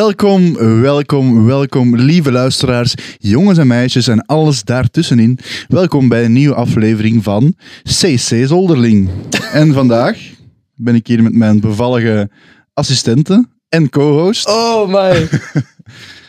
Welkom, welkom, welkom, lieve luisteraars, jongens en meisjes en alles daartussenin. Welkom bij een nieuwe aflevering van CC Zolderling. en vandaag ben ik hier met mijn bevallige assistente en co-host Oh my.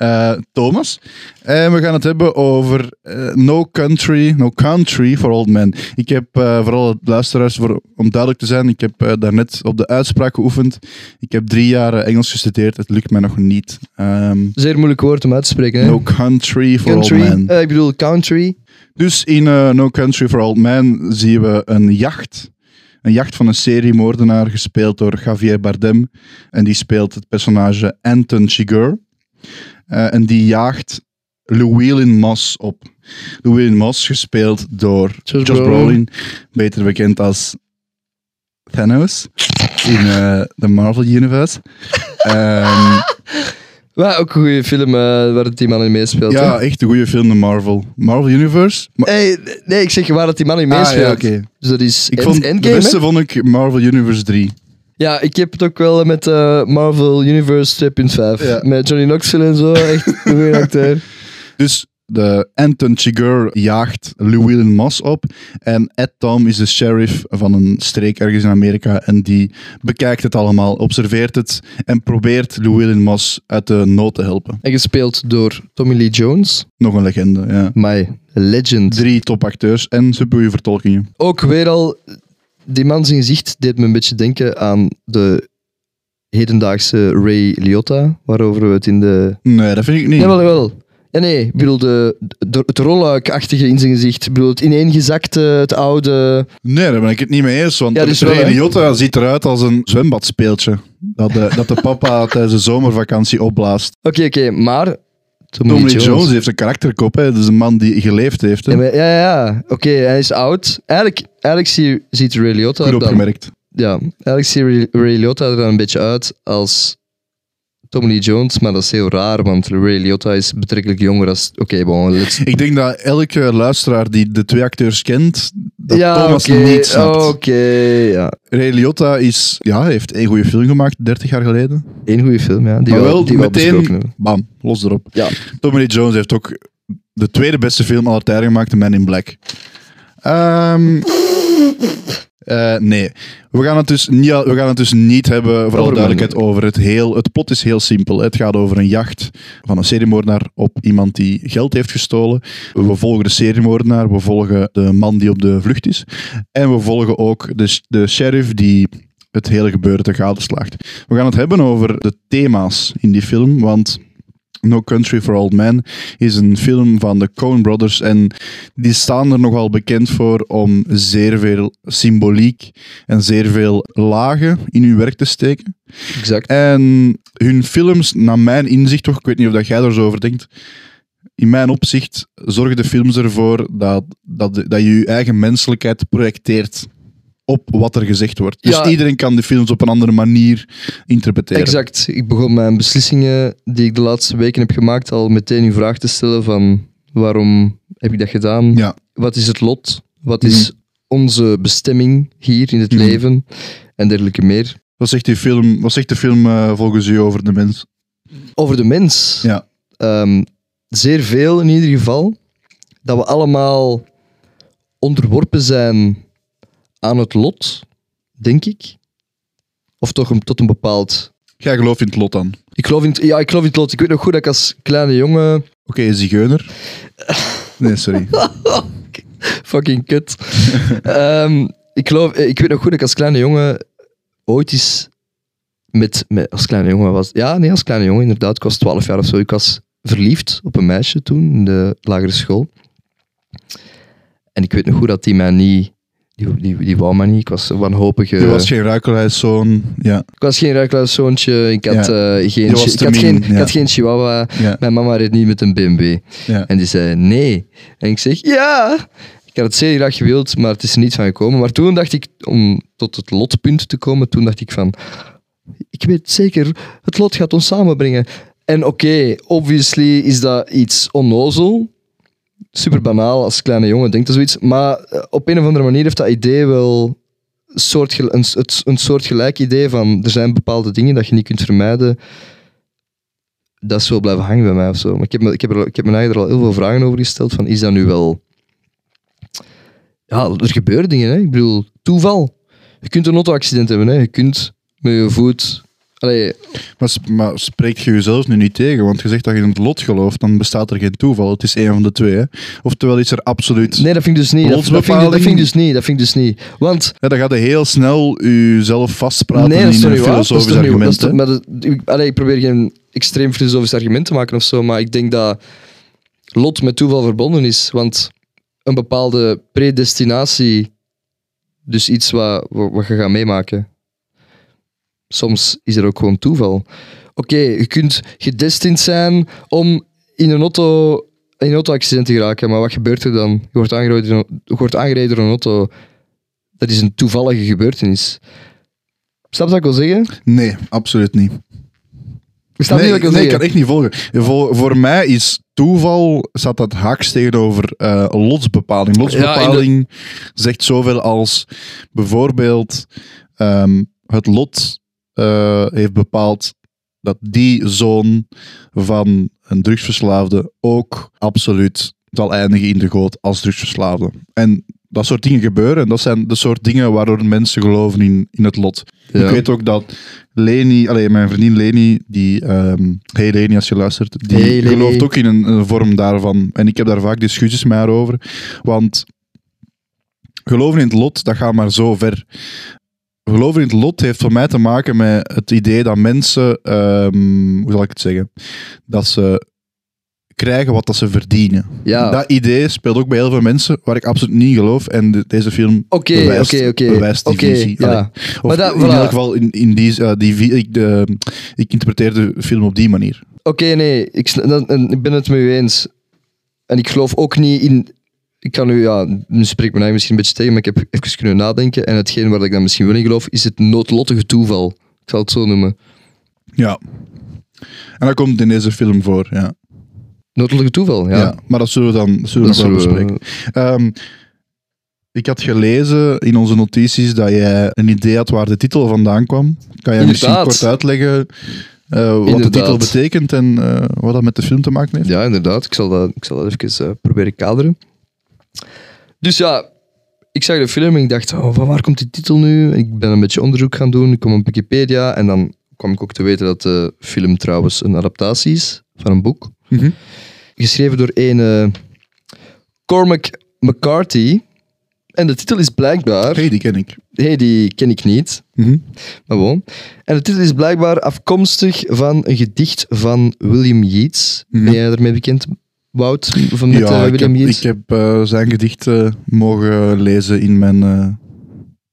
eh, Thomas. En we gaan het hebben over eh, No Country, No Country for Old Men. Ik heb eh, vooral het luisteraars, voor, om duidelijk te zijn, ik heb eh, daarnet op de uitspraak geoefend. Ik heb drie jaar eh, Engels gestudeerd, het lukt mij nog niet. Ehm, Zeer moeilijk woord om uit te spreken. Hè? no Country for country. Old Men. Eh, ik bedoel country. Dus in eh, No Country for Old Men zien we een jacht. Een jacht van een seriemoordenaar, gespeeld door Javier Bardem. En die speelt het personage Anton Chigurh. Eh, en die jaagt Llewellyn Moss op. Llewellyn Moss, gespeeld door Josh Josh Brolin. Beter bekend als Thanos in eh, de Marvel Universe. Ehm, Wat ook een goede film eh, waar het die man in meespeelt. ja, hè? echt een goede film, de Marvel. Marvel Universe. Maar, Hey, nee, ik zeg waar dat die man in Ah, meespeelt. ja, oké. Dus dat is Ik End- vond, de Endgame, beste hè? vond ik Marvel Universe 3. Ja, ik heb het ook wel met eh, Marvel Universe 2.5. Ja. Met Johnny Knoxville en zo. Echt een goede acteur. Dus de Anton Chigurh jaagt Llewellyn Moss op. En Ed Tom is de sheriff van een streek ergens in Amerika. En die bekijkt het allemaal, observeert het en probeert Llewellyn Moss uit de nood te helpen. En gespeeld door Tommy Lee Jones. Nog een legende, ja. My legend. Drie topacteurs en supergoeie vertolkingen. Ook weer al, die man zijn gezicht deed me een beetje denken aan de hedendaagse Ray Liotta, waarover we het in de... Nee, dat vind ik niet. Ja, wel, wel. Ja, nee, ik bedoel, de, de, het rolluikachtige in zijn gezicht. Ik bedoel, het ineengezakte, het oude... Nee, daar ben ik het niet mee eens. Want Ja, ja, wel, hè. Liotta ziet eruit als een zwembadspeeltje. Dat de, dat de papa tijdens de zomervakantie opblaast. Oké, oké, maar... Tommy, Jones. Jones. heeft een karakterkop. Hè. Dat is een man die geleefd heeft. Hè. Ja, maar- ja, ja. Oké, hij is oud. Eigenlijk, eigenlijk zie, ziet Ray Liotta Goed er dan... opgemerkt. Ja, eigenlijk ziet Ray, Ray Liotta er dan een beetje uit als Tommy Lee Jones, maar dat is heel raar, want Ray Liotta is betrekkelijk jonger als... Oké, bon, let's... Ik denk dat elke luisteraar die de twee acteurs kent, dat ja, Thomas niet snapt. Oké, ja. Ray Liotta is, ja, heeft één goede film gemaakt, 30 jaar geleden. Eén goede film, ja. Die maar wel die meteen, bam, los erop. Ja. Tommy Lee Jones heeft ook de tweede beste film aller tijden gemaakt, The Man in Black. Ehm, eh, nee, we gaan, het dus niet, we gaan het dus niet hebben, voor alle Over duidelijkheid, over het heel... Het plot is heel simpel. Het gaat over een jacht van een seriemoordenaar op iemand die geld heeft gestolen. We volgen de seriemoordenaar, we volgen de man die op de vlucht is. En we volgen ook de, de sheriff die het hele gebeuren te gadeslaagt. We gaan het hebben over de thema's in die film, want... No Country for Old Men is een film van de Coen Brothers en die staan er nogal bekend voor om zeer veel symboliek en zeer veel lagen in hun werk te steken. Exact. En hun films, naar mijn inzicht toch, ik weet niet of dat jij er zo over denkt, in mijn opzicht zorgen de films ervoor dat, dat, dat je je eigen menselijkheid projecteert op wat er gezegd wordt. Dus Ja. iedereen kan de films op een andere manier interpreteren. Exact. Ik begon mijn beslissingen die ik de laatste weken heb gemaakt al meteen in vraag te stellen van waarom heb ik dat gedaan? Ja. Wat is het lot? Wat is onze bestemming hier in het Mhm. leven? En dergelijke meer. Wat zegt, die film, wat zegt de film eh, volgens u over de mens? Over de mens. Ja. Ehm, zeer veel in ieder geval. Dat we allemaal onderworpen zijn aan het lot, denk ik. Of toch een, tot een bepaald... Jij gelooft in het lot dan. Ik geloof in het, ja, ik geloof in het lot. Ik weet nog goed dat ik als kleine jongen... Oké, zigeuner. Nee, sorry. Fucking kut. Ehm, ik, geloof, ik weet nog goed dat ik als kleine jongen ooit eens met, met... Als kleine jongen was... Ja, nee, als kleine jongen inderdaad. Ik was 12 jaar of zo. Ik was verliefd op een meisje toen in de lagere school. En ik weet nog goed dat die mij niet... Die, die, die wou mij niet. Ik was een wanhopige... Je was geen ruikelhuiszoon. Ja, Ik was geen ruiklauszoontje. Ik had, eh, geen, chi- ik, had min, geen, ik had geen chihuahua. ja, Mijn mama reed niet met een BMW. ja. En die zei nee. En ik zeg ja. Ik had het zeer graag gewild, maar het is er niet van gekomen. Maar toen dacht ik, om tot het lotpunt te komen, toen dacht ik van, ik weet zeker, het lot gaat ons samenbrengen. En oké, obviously is dat iets onnozel. Super banaal als kleine jongen denkt dat zoiets. Maar eh, op een of andere manier heeft dat idee wel een, een soortgelijk idee van er zijn bepaalde dingen dat je niet kunt vermijden. dat is blijven hangen bij mij of zo. Maar ik heb, me, ik heb, er, ik heb me eigenlijk er al heel veel vragen over gesteld. Van, is dat nu wel... Ja, er gebeuren dingen. Hè? Ik bedoel, toeval. Je kunt een auto-accident hebben. Hè? Je kunt met je voet... Allee, Maar, maar spreekt je jezelf nu niet tegen? Want je zegt dat je in het lot gelooft, dan bestaat er geen toeval. Het is een van de twee. Hè? Oftewel is er absoluut... nee, dat vind ik dus niet. Dat, dat, vind dat vind ik dus niet. Dat vind ik dus niet. Want Ja, dan gaat je heel snel jezelf vastpraten nee, in een filosofisch niet- dat is argument. maar dat- ik, allee, ik probeer geen extreem filosofisch argument te maken of zo, maar ik denk dat lot met toeval verbonden is. Want een bepaalde predestinatie, dus iets wat, wat, wat je gaat meemaken, soms is er ook gewoon toeval. Oké, je kunt gedestined zijn om in een auto in een auto-accident te geraken, maar wat gebeurt er dan? Je wordt aangereden, door een- je wordt aangereden door een auto. Dat is een toevallige gebeurtenis. Snap je wat ik wil zeggen? Nee, absoluut niet. Ik snap nee, niet wat ik wil nee, ik kan echt niet volgen. Voor, voor mij is toeval, staat dat haaks tegenover eh, lotsbepaling. Lotsbepaling zegt zoveel als bijvoorbeeld ehm, het lot eh, heeft bepaald dat die zoon van een drugsverslaafde ook absoluut zal eindigen in de goot als drugsverslaafde. En dat soort dingen gebeuren. En dat zijn de soort dingen waardoor mensen geloven in, in het lot. Ja. Ik weet ook dat Leni, allee, mijn vriendin Leni, die, ehm hey Leni als je luistert, die Hey, gelooft ook in een, een vorm daarvan. En ik heb daar vaak discussies met haar over. Want geloven in het lot, dat gaat maar zo ver. Geloven in het lot heeft voor mij te maken met het idee dat mensen, ehm, hoe zal ik het zeggen, dat ze krijgen wat dat ze verdienen. Ja. Dat idee speelt ook bij heel veel mensen, waar ik absoluut niet in geloof. En de- deze film Oké, bewijst, oké, oké. bewijst die Oké, visie. ja. Of Maar dat- in voilà. elk geval, in, in die, eh, die, ik, de, ik interpreteer de film op die manier. Oké, nee, ik, dat- en ik ben het met u eens. En ik geloof ook niet in. Ik kan u, ja, nu spreekt me misschien een beetje tegen, maar ik heb even kunnen nadenken. En hetgeen waar ik dan misschien wel in geloof, is het noodlottige toeval. Ik zal het zo noemen. Ja. En dat komt in deze film voor, ja. Noodlottige toeval, ja. Ja. maar dat zullen we dan zullen we Dat nog wel zullen we- bespreken. Ehm, ik had gelezen in onze notities dat jij een idee had waar de titel vandaan kwam. Kan jij misschien kort uitleggen eh, wat de titel betekent en eh, wat dat met de film te maken heeft? Ja, inderdaad. Ik zal dat, ik zal dat even eh, proberen kaderen. Dus ja, ik zag de film en ik dacht, oh, van waar komt die titel nu? Ik ben een beetje onderzoek gaan doen. Ik kwam op Wikipedia en dan kwam ik ook te weten dat de film trouwens een adaptatie is van een boek. Mhm. Geschreven door een eh, Cormac McCarthy. En de titel is blijkbaar... hey, die ken ik. hey, die ken ik niet. Mhm. Maar gewoon. En de titel is blijkbaar afkomstig van een gedicht van William Yeats. Mhm. Ben jij ermee bekend, Wout? Van met, ja, eh, ik William heb, ik heb eh, zijn gedichten mogen lezen in mijn eh,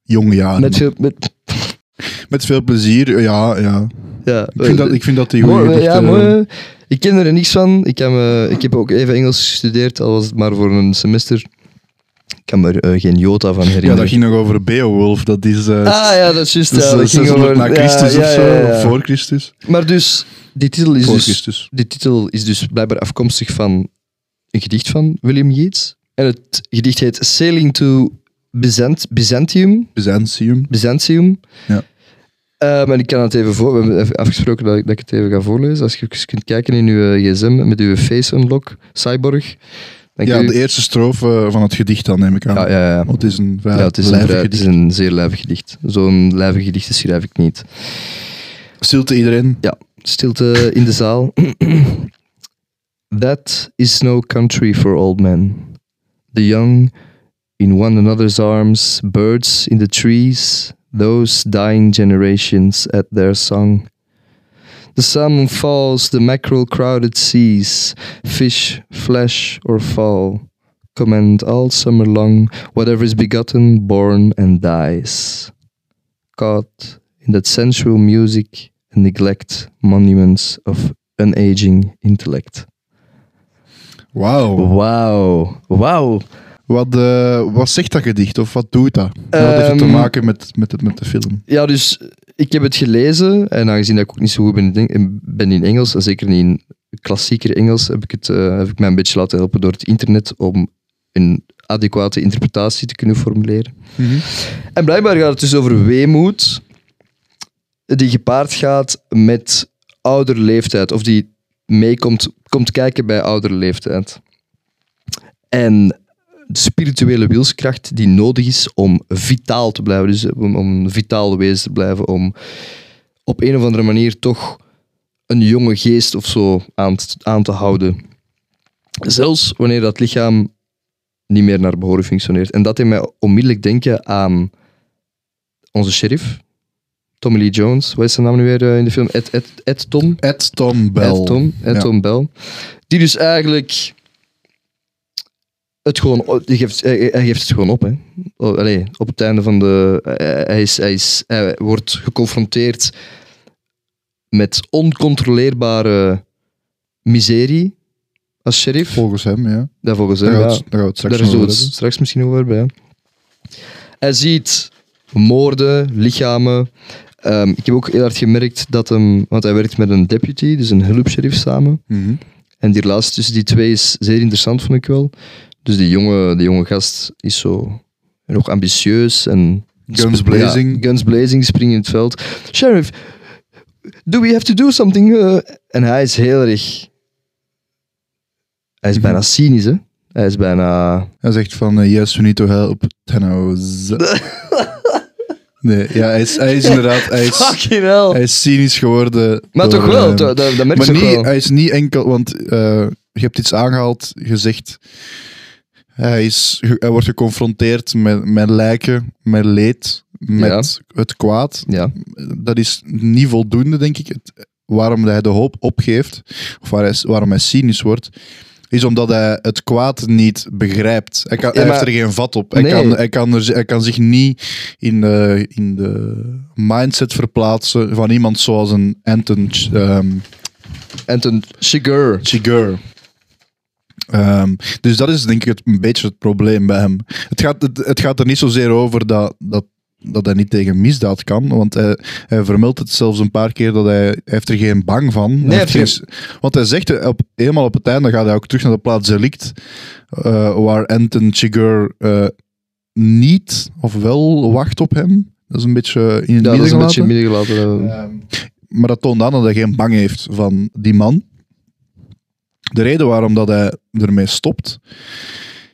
jonge jaren. Met veel... Met, Met veel plezier, ja. ja. ja, Ik, vind dat, ik vind dat die goede gedichten... ja, mooi. Ik ken er niks van. Ik heb, eh, ik heb ook even Engels gestudeerd, al was het maar voor een semester. Ik kan me er eh, geen jota van Ja, herinneren. dat ging nog over Beowulf. Dat is... eh, Ah ja, dat is juist. dat is, ja, eh, dat ging 600 over- na Christus ja, of ja, zo, ja, ja. of voor Christus. Maar dus, die titel is Voor dus... Christus. Die titel is dus blijkbaar afkomstig van een gedicht van William Yeats. En het gedicht heet Sailing to Byzant Byzantium. Byzantium. Byzantium. Ja. Maar ik kan het even voor. We hebben afgesproken dat ik, dat ik het even ga voorlezen. Als je kunt kijken in uw eh, gsm met uw face unlock, cyborg. Ja, de eerste strofe van het gedicht dan, neem ik aan. ja, ja, ja. Want het is een vrij Ja, het is, een, het is een zeer lijvig gedicht. Zo'n lijvig gedicht schrijf ik niet. Stilte iedereen. Ja, stilte in de zaal. That is no country for old men. The young in one another's arms, birds in the trees, those dying generations at their song. The sun falls, the mackerel crowded seas, fish, flesh, or fall, command all summer long whatever is begotten, born, and dies. Caught in that sensual music and neglect monuments of unaging intellect. Wauw. Wauw, wauw. Wat, eh, wat zegt dat gedicht? Of wat doet dat? wat heeft het te Ehm, maken met, met, het, met de film? Ja, dus ik heb het gelezen en aangezien dat ik ook niet zo goed ben in, ben in Engels, en zeker niet in klassieker Engels, heb ik, het, eh, heb ik mij een beetje laten helpen door het internet om een adequate interpretatie te kunnen formuleren. En blijkbaar gaat het dus over weemoed die gepaard gaat met oudere leeftijd. Of die mee komt, kijken bij oudere leeftijd. En spirituele wilskracht die nodig is om vitaal te blijven, dus om, om een vitaal wezen te blijven, om op een of andere manier toch een jonge geest of zo aan, aan te houden. Zelfs wanneer dat lichaam niet meer naar behoren functioneert. En dat deed mij onmiddellijk denken aan onze sheriff, Tommy Lee Jones. Wat is zijn naam nu weer eh, in de film? Ed, Ed, Ed Tom? Ed Tom Bell. Ed Tom, Ed Ja. Tom Bell. Die dus eigenlijk het gewoon, die geeft, hij, hij geeft het gewoon op. Hè. Allee, op het einde van de. Hij, hij is, hij, is, hij wordt geconfronteerd met oncontroleerbare miserie als sheriff. Volgens hem, ja. Ja, volgens Daar hem. we Ja. daar het straks Daar het straks misschien over ja. Hij ziet moorden, lichamen. Ehm, ik heb ook heel hard gemerkt dat hem, want hij werkt met een deputy, dus een hulpsheriff samen. Mhm. En die relatie tussen die twee is zeer interessant, vond ik wel. Dus die jonge, die jonge gast is zo nog ambitieus en... Guns blazing. Ja, guns blazing, springen in het veld. Sheriff, do we have to do something? Uh, en hij is heel erg... Hij is Mhm. bijna cynisch, hè. Hij is bijna... Hij zegt van, eh, yes, we need to help Thanos. nee, ja, hij is, hij is inderdaad... Hij is, Fucking hell. hij is cynisch geworden. maar door, toch wel, eh, dat, dat, merk maar je wel. hij is niet enkel, want eh, je hebt iets aangehaald, gezegd. Hij, is, hij wordt geconfronteerd met, met lijken, met leed, met het kwaad. Ja, Dat is niet voldoende, denk ik. Het, waarom hij de hoop opgeeft, of waar hij, waarom hij cynisch wordt, is omdat hij het kwaad niet begrijpt. Hij, kan, Ja, hij maar- heeft er geen vat op. Hij, Nee. kan, hij, kan er, hij kan zich niet in de, in de mindset verplaatsen van iemand zoals een Anton ehm Anton Chigurh. Chigurh. Ehm, dus dat is denk ik het, een beetje het probleem bij hem. Het gaat, het, het gaat er niet zozeer over dat, dat, dat hij niet tegen misdaad kan, want hij, hij vermeldt het zelfs een paar keer dat hij, hij heeft er geen bang van. Hij heeft geen- want hij zegt, eh, op, eenmaal op het einde gaat hij ook terug naar de plaats delict, eh, waar Anton Chigurh eh, niet of wel wacht op hem. Dat is een beetje in het Ja, dat midden is een beetje gelaten. midden gelaten. Maar dat toont aan dat hij geen bang heeft van die man. De reden waarom dat hij ermee stopt,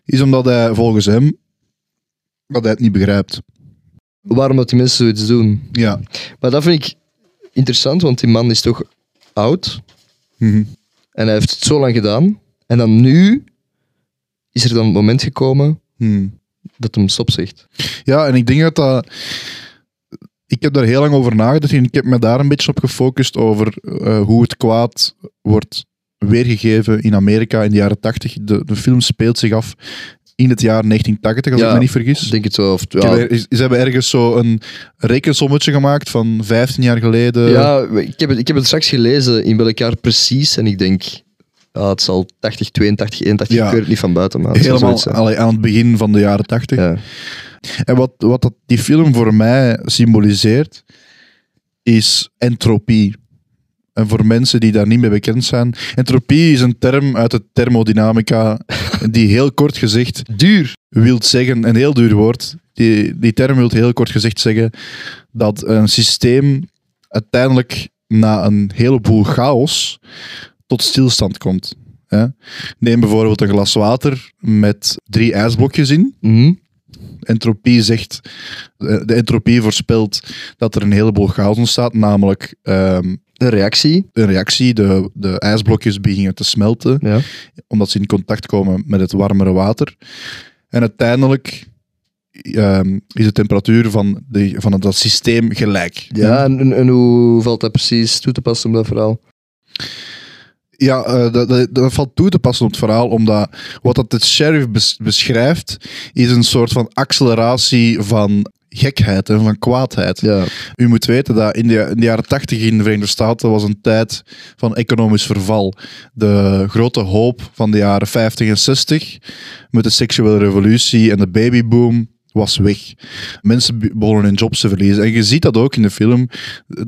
is omdat hij volgens hem dat hij het niet begrijpt. Waarom dat die mensen zoiets doen? Ja. Maar dat vind ik interessant, want die man is toch oud. Mhm. En hij heeft het zo lang gedaan. En dan nu is er dan het moment gekomen Mhm. dat hem stop zegt. Ja, en ik denk dat dat... Ik heb daar heel lang over nagedacht en ik heb me daar een beetje op gefocust over eh, hoe het kwaad wordt weergegeven in Amerika in de jaren 80. De, de film speelt zich af in het jaar 1980, als Ja. ik me niet vergis. Ik denk het wel. Of, ja, heb Ze hebben ergens zo een rekensommetje gemaakt van 15 jaar geleden. ja ik, heb het, ik heb het straks gelezen in welk jaar precies. En ik denk, ja, het zal 80, 82, 81, Ja. ik weet het niet van buiten. Maar het helemaal allee, aan het begin van de jaren 80. Ja. En wat, wat dat die film voor mij symboliseert, is entropie. En voor mensen die daar niet mee bekend zijn. Entropie is een term uit de thermodynamica die heel kort gezegd Duur. wil zeggen, een heel duur woord, die, die term wil heel kort gezegd zeggen dat een systeem uiteindelijk na een heleboel chaos tot stilstand komt. Hè? Neem bijvoorbeeld een glas water met drie ijsblokjes in. Mhm. Entropie zegt, eh, de entropie voorspelt dat er een heleboel chaos ontstaat, namelijk ehm, Een reactie. een reactie, de, de ijsblokjes beginnen te smelten Ja. omdat ze in contact komen met het warmere water. En uiteindelijk ehm, is de temperatuur van, de, van dat systeem gelijk. Ja, en, en- en hoe valt dat precies toe te passen op dat verhaal? Ja, eh, dat, dat, dat valt toe te passen op het verhaal, omdat wat dat het sheriff bes- beschrijft, is een soort van acceleratie van gekheid en van kwaadheid. Ja. U moet weten dat in de, in de jaren 80 in de Verenigde Staten was een tijd van economisch verval. De grote hoop van de jaren 50 en 60 met de seksuele revolutie en de babyboom was weg. Mensen be- begonnen hun jobs te verliezen. En je ziet dat ook in de film.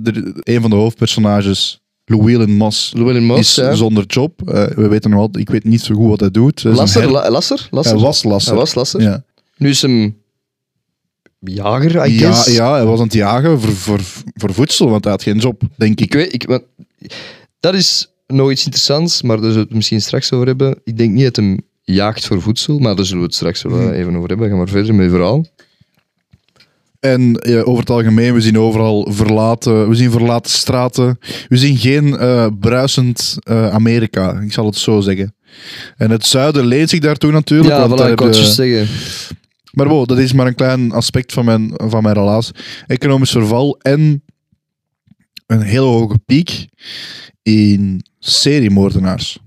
Er- een van de hoofdpersonages, Llewellyn Moss, Llewellyn Moss, is ja. zonder job. Eh, we weten nog altijd, ik weet niet zo goed wat hij doet. Lasser, her- la- lasser, lasser. Hij was lasser. Hij was lasser. Ja. Nu is hem jager, I Ja, guess. ja, hij was aan het jagen voor, voor, voor voedsel, want hij had geen job, denk ik. Ik weet, ik, want, dat is nog iets interessants, maar daar zullen we het misschien straks over hebben. Ik denk niet dat hem jaagt voor voedsel, maar daar zullen we het straks wel Hmm. even over hebben. Ga maar verder met je verhaal. En ja, over het algemeen, we zien overal verlaten, we zien verlaten straten. We zien geen eh, bruisend eh, Amerika, ik zal het zo zeggen. En het zuiden leent zich daartoe natuurlijk. Ja, want voilà, ik zeggen. Maar wow, dat is maar een klein aspect van mijn, van mijn relaas. Economisch verval en een heel hoge piek in seriemoordenaars.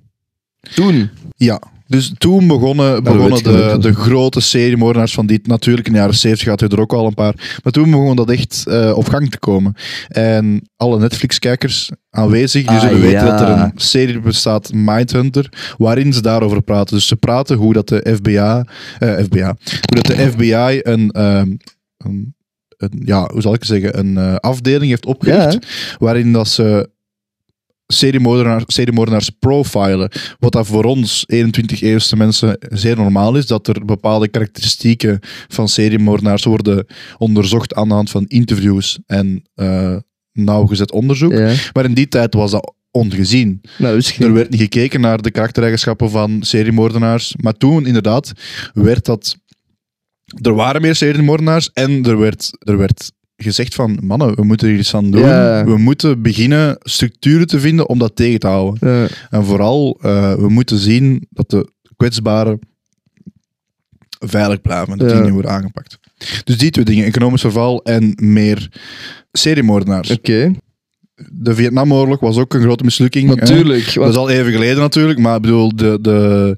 Toen. Ja, dus toen begonnen, begonnen de, de grote seriemoordenaars van die... Natuurlijk, in de jaren 70 had je er ook al een paar. Maar toen begon dat echt eh, op gang te komen. En alle Netflix-kijkers aanwezig, die Ah, zullen weten dat er een serie bestaat, Mindhunter, waarin ze daarover praten. Dus ze praten hoe dat de FBI... eh, FBI hoe dat de FBI een... ehm, een een, ja, hoe zal ik zeggen, een eh, afdeling heeft opgericht, waarin dat ze seriemoordenaars, seriemoordenaars profilen. Wat dat voor ons, 21e-eeuwse mensen, zeer normaal is, dat er bepaalde karakteristieken van seriemoordenaars worden onderzocht aan de hand van interviews en eh, nauwgezet onderzoek. Ja. Maar in die tijd was dat ongezien. Nou, Er werd niet gekeken naar de karaktereigenschappen van seriemoordenaars. Maar toen, inderdaad, werd dat... Er waren meer seriemoordenaars en er werd, er werd gezegd van... Mannen, we moeten hier iets aan doen. Ja. We moeten beginnen structuren te vinden om dat tegen te houden. Ja. En vooral, eh, we moeten zien dat de kwetsbaren veilig blijven. Dat die niet worden aangepakt. Dus die twee dingen. Economisch verval en meer seriemoordenaars. Oké, De Vietnamoorlog was ook een grote mislukking. hè. natuurlijk. Dat is al even geleden natuurlijk, maar ik bedoel, de, de,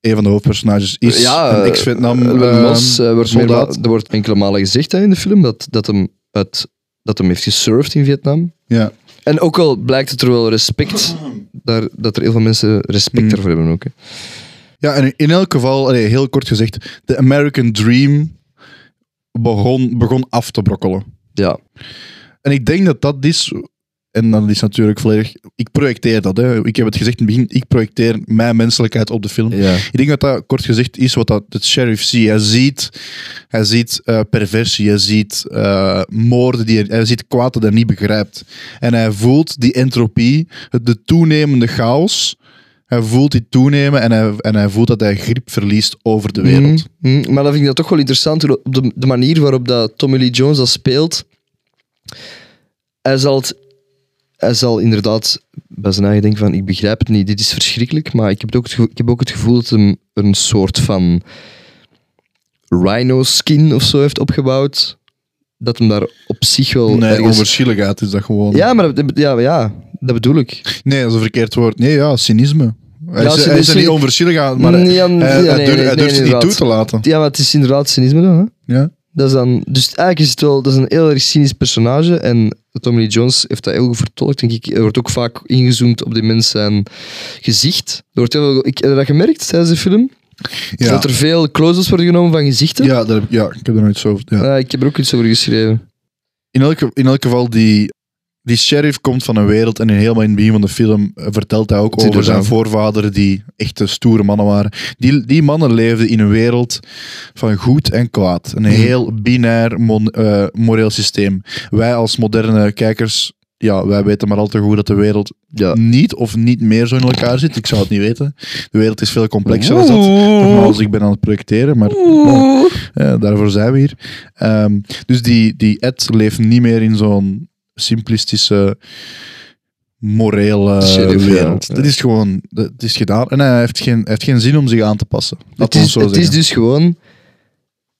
een van de hoofdpersonages is ja, een ex-Vietnam eh, eh, eh, wordt er wordt enkele malen gezegd hè, in de film dat, dat, hem uit, dat hem heeft gesurfd in Vietnam. Ja. En ook al blijkt het er wel respect, daar, dat er heel veel mensen respect Mm. daarvoor hebben ook. Hè. ja, en in elk geval, allee, heel kort gezegd, de American Dream begon, begon af te brokkelen. Ja, En ik denk dat dat is, en dat is natuurlijk volledig, ik projecteer dat. Hè. Ik heb het gezegd in het begin, ik projecteer mijn menselijkheid op de film. ja. Ik denk dat dat kort gezegd is wat dat het sheriff ziet. Hij ziet, hij ziet eh, perversie, hij ziet eh, moorden, die hij, hij ziet kwaad dat hij niet begrijpt. En hij voelt die entropie, het- de toenemende chaos. Hij voelt die toenemen en hij, en hij voelt dat hij grip verliest over de wereld. Mhm, mhm. Maar dat vind ik dat toch wel interessant, op de, de manier waarop dat Tommy Lee Jones dat speelt. Hij zal, het, hij zal inderdaad bij zijn eigen denken van, ik begrijp het niet, dit is verschrikkelijk, maar ik heb ook het, gevo- ik heb ook het gevoel dat hij een soort van rhino skin of zo heeft opgebouwd. Dat hem daar op zich wel Nee, ergens... onverschilligheid is dat gewoon. Ja, maar ja, ja, dat bedoel ik. Nee, dat is een verkeerd woord. Nee, ja, cynisme. Hij, Ja, is, hij is er niet onverschillig aan, maar hij, Nee, ja, hij, ja, hij nee, durft, nee, nee, het niet toe te laten. Ja, maar het is inderdaad cynisme dan, hè? Ja? Dat is dan, dus eigenlijk is het wel dat is een heel erg cynisch personage. En Tommy Lee Jones heeft dat heel goed vertolkt, denk ik. Er wordt ook vaak ingezoomd op die mensen zijn gezicht. Er wordt heel veel, ik heb dat gemerkt tijdens de film. Ja. Dat er veel close-ups worden genomen van gezichten. Ja, daar ja, ik heb er nooit zo over. Ja. Eh, ik heb er ook iets over geschreven. in, elk, in elk geval, die, die sheriff komt van een wereld en in helemaal in het begin van de film eh, vertelt hij ook over zijn inderdaad. voorvaderen die echte stoere mannen waren. Die, die mannen leefden in een wereld van goed en kwaad. Een Mhm. heel binair mon- eh, moreel systeem. Wij als moderne kijkers, ja, wij weten maar al te goed dat de wereld Ja. niet of niet meer zo in elkaar zit. Ik zou het niet weten. De wereld is veel complexer dan dat. Nogmaals, ik ben aan het projecteren, maar bon, eh, daarvoor zijn we hier. Ehm, dus die, die Ed leeft niet meer in zo'n simplistische, morele Sheriff, ja. wereld. Ja. Dat is gewoon, dat is gedaan. En hij heeft geen, heeft geen zin om zich aan te passen. Dat Het is, zo het is dus gewoon...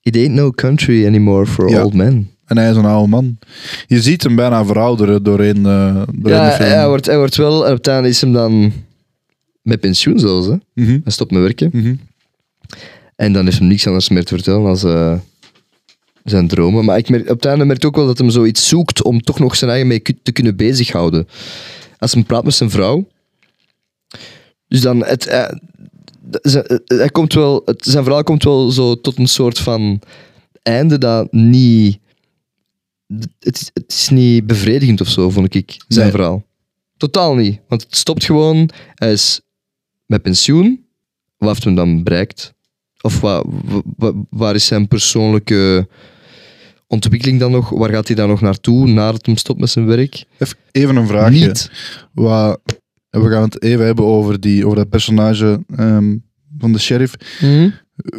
It ain't no country anymore for Ja. old men. En hij is een oude man. Je ziet hem bijna verouderen doorheen, eh doorheen de Ja, hij wordt, hij wordt wel... Het einde is hem dan met pensioen zelfs. Hè. Mhm, Hij stopt met werken. mhm. En dan heeft hem niks anders meer te vertellen als eh, zijn dromen. Maar ik merk, op het einde merkt ook wel dat hij zoiets zoekt om toch nog zijn eigen mee te kunnen bezighouden. Als hij praat met zijn vrouw. Dus dan, het, eh, zijn- eh, hij komt wel, het, zijn verhaal komt wel zo tot een soort van einde dat niet... Het is, het is niet bevredigend of zo, vond ik, zijn Nee. verhaal. Totaal niet. Want het stopt gewoon. Hij is met pensioen. Wat heeft hem dan bereikt? Of wa- wa- wa- waar is zijn persoonlijke ontwikkeling dan nog? Waar gaat hij dan nog naartoe nadat hij stopt met zijn werk? Even- een vraagje. Niet. Wat, we gaan het even hebben over, die, over dat personage ehm, van de sheriff. Mhm.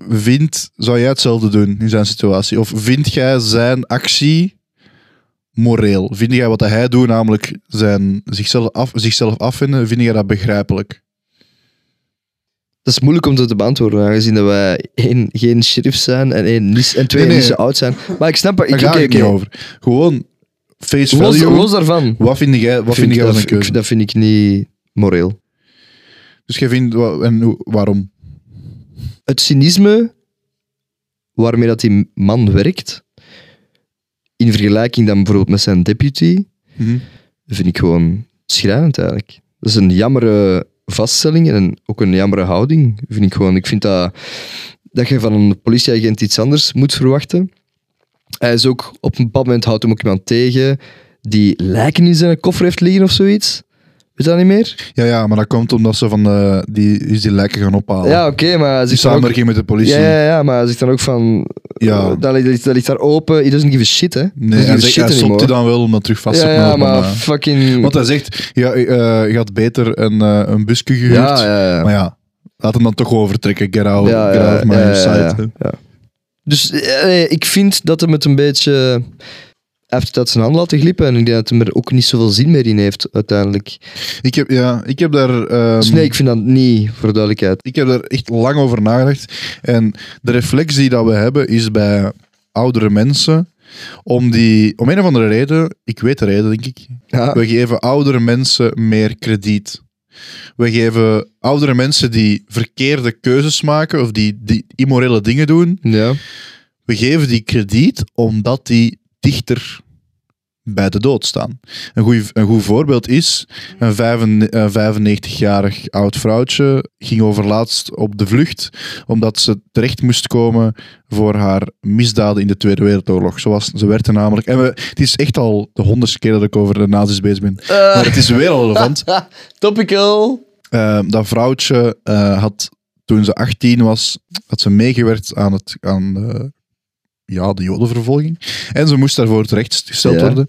Vindt, zou jij hetzelfde doen in zijn situatie? Of vind jij zijn actie moreel? Vind jij wat hij doet, namelijk zijn, zichzelf, af, zichzelf afvinden, vind jij dat begrijpelijk? Dat is moeilijk om te beantwoorden, aangezien dat wij één, geen sheriff zijn en, één, niet, en twee Nee, nee. niet zo oud zijn. Maar ik snap... Daar Ik, oké, het niet over. Gewoon face Los, value. los daarvan. Wat vind jij, wat vind jij dat, van een keuze? dat vind ik niet moreel. Dus jij vindt, en waarom? Het cynisme waarmee dat die man werkt, in vergelijking dan bijvoorbeeld met zijn deputy, Mhm. vind ik gewoon schrijnend eigenlijk. Dat is een jammere vaststelling en ook een jammere houding, vind ik gewoon. Ik vind dat, dat je van een politieagent iets anders moet verwachten. Hij is ook, op een bepaald moment houdt hem ook iemand tegen die lijken in zijn koffer heeft liggen of zoiets. Weet je dat niet meer? Ja, ja, maar dat komt omdat ze van de, die, is die lijken gaan ophalen. Ja, oké, maar hij Die zegt dan ook, samenwerking met de politie. ja, ja, ja, maar hij zegt dan ook van... Ja. eh, dat, ligt, dat ligt daar open, he doesn't give a shit, hè. Nee, hij, zegt, hij stopt die dan wel om dat terug vast te Ja, ja, knopen. maar maar- fucking... Want hij zegt, ja, eh, je had beter een, eh, een busje gehuurd. ja, ja, ja. Maar ja, laat hem dan toch gewoon vertrekken. Get out, Ja, get ja, out of my ja, ja, sight. ja, hè. ja. Dus eh, ik vind dat hem het een beetje... Heeft uit zijn hand laten glippen en ik denk dat hij er ook niet zoveel zin meer in heeft, uiteindelijk. Ik, heb, ja, ik heb daar... Dus nee, ik vind dat niet, voor de duidelijkheid. Ik heb daar echt lang over nagedacht. En de reflex die dat we hebben is bij oudere mensen. Om, die, om een of andere reden, ik weet de reden denk ik. Ja, We geven oudere mensen meer krediet. We geven oudere mensen die verkeerde keuzes maken of die, die immorele dingen doen. ja. We geven die krediet omdat die dichter bij de dood staan. Een goed, een goed voorbeeld is, een vijfen- een 95-jarig oud vrouwtje ging overlaatst op de vlucht omdat ze terecht moest komen voor haar misdaden in de Tweede Wereldoorlog. Zoals ze werd er namelijk... En we, het is echt al de honderdste keer dat ik over de nazi's bezig ben. Maar het is weer relevant. Topical. Eh, dat vrouwtje eh, had, toen ze 18 was, had ze meegewerkt aan, het, aan ja, de jodenvervolging. En ze moest daarvoor terechtgesteld Ja. worden.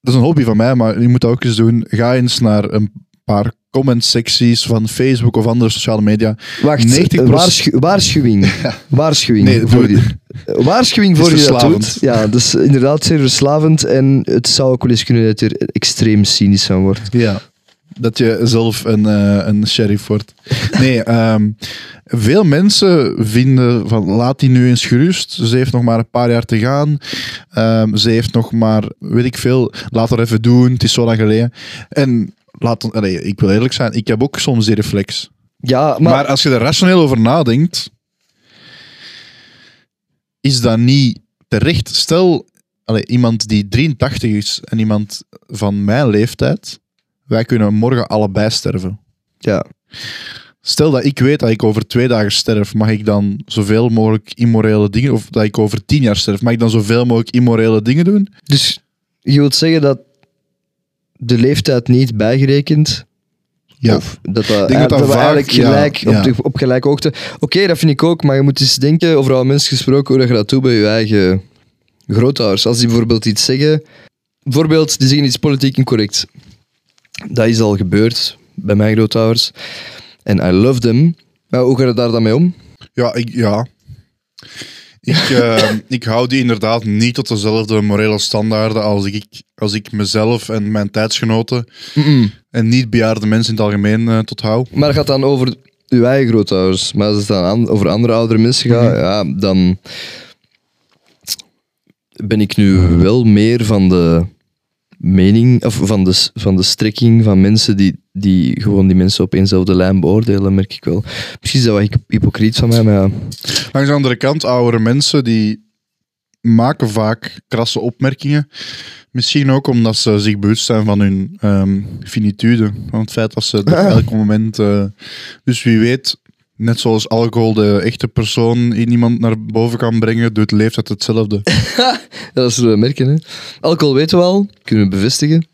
Dat is een hobby van mij, maar je moet dat ook eens doen. Ga eens naar een paar comment-secties van Facebook of andere sociale media. Wacht, 90% eh, waarschu- waarschuwing. Waarschuwing. Nee, voor die, Eh, waarschuwing voor je dat doet. Ja, dat is inderdaad zeer verslavend en het zou ook wel eens kunnen dat je er extreem cynisch van wordt. Ja. Dat je zelf een, eh, een sheriff wordt. Nee, ehm, veel mensen vinden van laat die nu eens gerust. Ze heeft nog maar een paar jaar te gaan. Ehm, ze heeft nog maar, weet ik veel, laat haar even doen. Het is zo lang geleden. En laat, allee, ik wil eerlijk zijn, ik heb ook soms die reflex. Ja, Maar, maar, als je er rationeel over nadenkt, is dat niet terecht. Stel, allee, iemand die 83 is en iemand van mijn leeftijd, wij kunnen morgen allebei sterven. ja. Stel dat ik weet dat ik over twee dagen sterf, mag ik dan zoveel mogelijk immorele dingen, of dat ik over tien jaar sterf, mag ik dan zoveel mogelijk immorele dingen doen? Dus je wilt zeggen dat de leeftijd niet bijgerekend Ja. Of dat, dat, dat vaak- eigenlijk gelijk, ja. Op, de, op gelijke hoogte. Oké, dat vind ik ook, maar je moet eens denken, over alle mensen gesproken, hoe dat je dat doet bij je eigen grootouders. Als die bijvoorbeeld iets zeggen, bijvoorbeeld, die zeggen iets politiek incorrect. Dat is al gebeurd bij mijn grootouders. En I love them. Maar hoe ga je daar dan mee om? Ja, ik, ja. Ik, eh, ik hou die inderdaad niet tot dezelfde morele standaarden als ik, als ik mezelf en mijn tijdsgenoten en niet bejaarde mensen in het algemeen eh, tot hou. Maar dat gaat dan over uw eigen grootouders. Maar als het dan aan- over andere oudere mensen gaat, Mhm. ja, dan ben ik nu wel meer van de mening, of van de, van de strekking van mensen die, die gewoon die mensen op eenzelfde lijn beoordelen, merk ik wel. Misschien is dat wat hypo- hypocriet van mij, maar ja. Langs de andere kant, oudere mensen die maken vaak krasse opmerkingen. Misschien ook omdat ze zich bewust zijn van hun ehm, finitude. Van het feit dat ze op elk moment... eh, dus wie weet, net zoals alcohol de echte persoon in iemand naar boven kan brengen, doet leeftijd hetzelfde. dat zullen we merken. Hè. Alcohol weten we al, kunnen we bevestigen.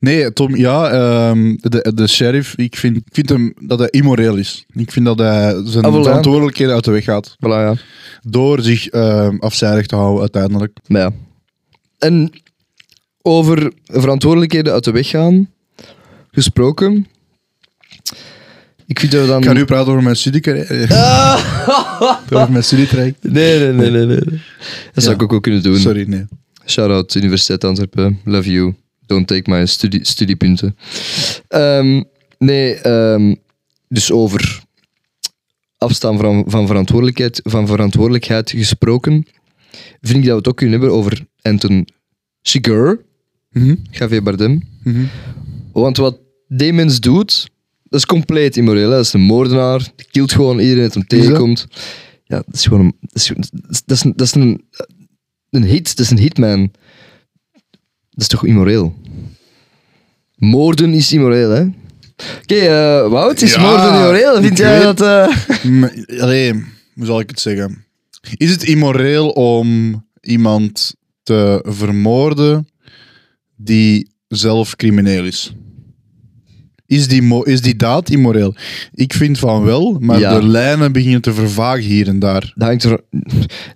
Nee, Tom, ja, ehm, de, de sheriff, ik vind, ik vind hem dat hij immoreel is. Ik vind dat hij zijn Ah, voilà. verantwoordelijkheden uit de weg gaat. Voilà, ja. Door zich ehm, afzijdig te houden uiteindelijk. Maar ja. En over verantwoordelijkheden uit de weg gaan gesproken. Ik vind dat dan... Ik ga nu praten over mijn studiecarrière. over mijn studietraject. Nee, nee, nee, nee. nee. Dat zou ik ook wel kunnen doen. Sorry, nee. Shout-out Universiteit Antwerpen. Love you. Don't take my studie, studiepunten. Ehm, nee, ehm, dus over afstaan van, van, verantwoordelijkheid, van verantwoordelijkheid gesproken, vind ik dat we het ook kunnen hebben over Anton Chigurh, Mhm. Javier Bardem. Mhm. Want wat die mens doet, dat is compleet immoreel. Hè? Dat is een moordenaar, die kilt gewoon iedereen dat hem tegenkomt. Ja, dat is gewoon een, dat is, dat is, een, dat is een, een hit, dat is een hitman. Dat is toch immoreel? Moorden is immoreel, hè? Oké, eh Wout, is Ja, moorden immoreel? Vind jij weet- dat... eh, M- Allee, hoe zal ik het zeggen? Is het immoreel om iemand te vermoorden die zelf crimineel is? Is die, is die daad immoreel? Ik vind van wel, maar Ja. de lijnen beginnen te vervagen hier en daar. Dat hangt er...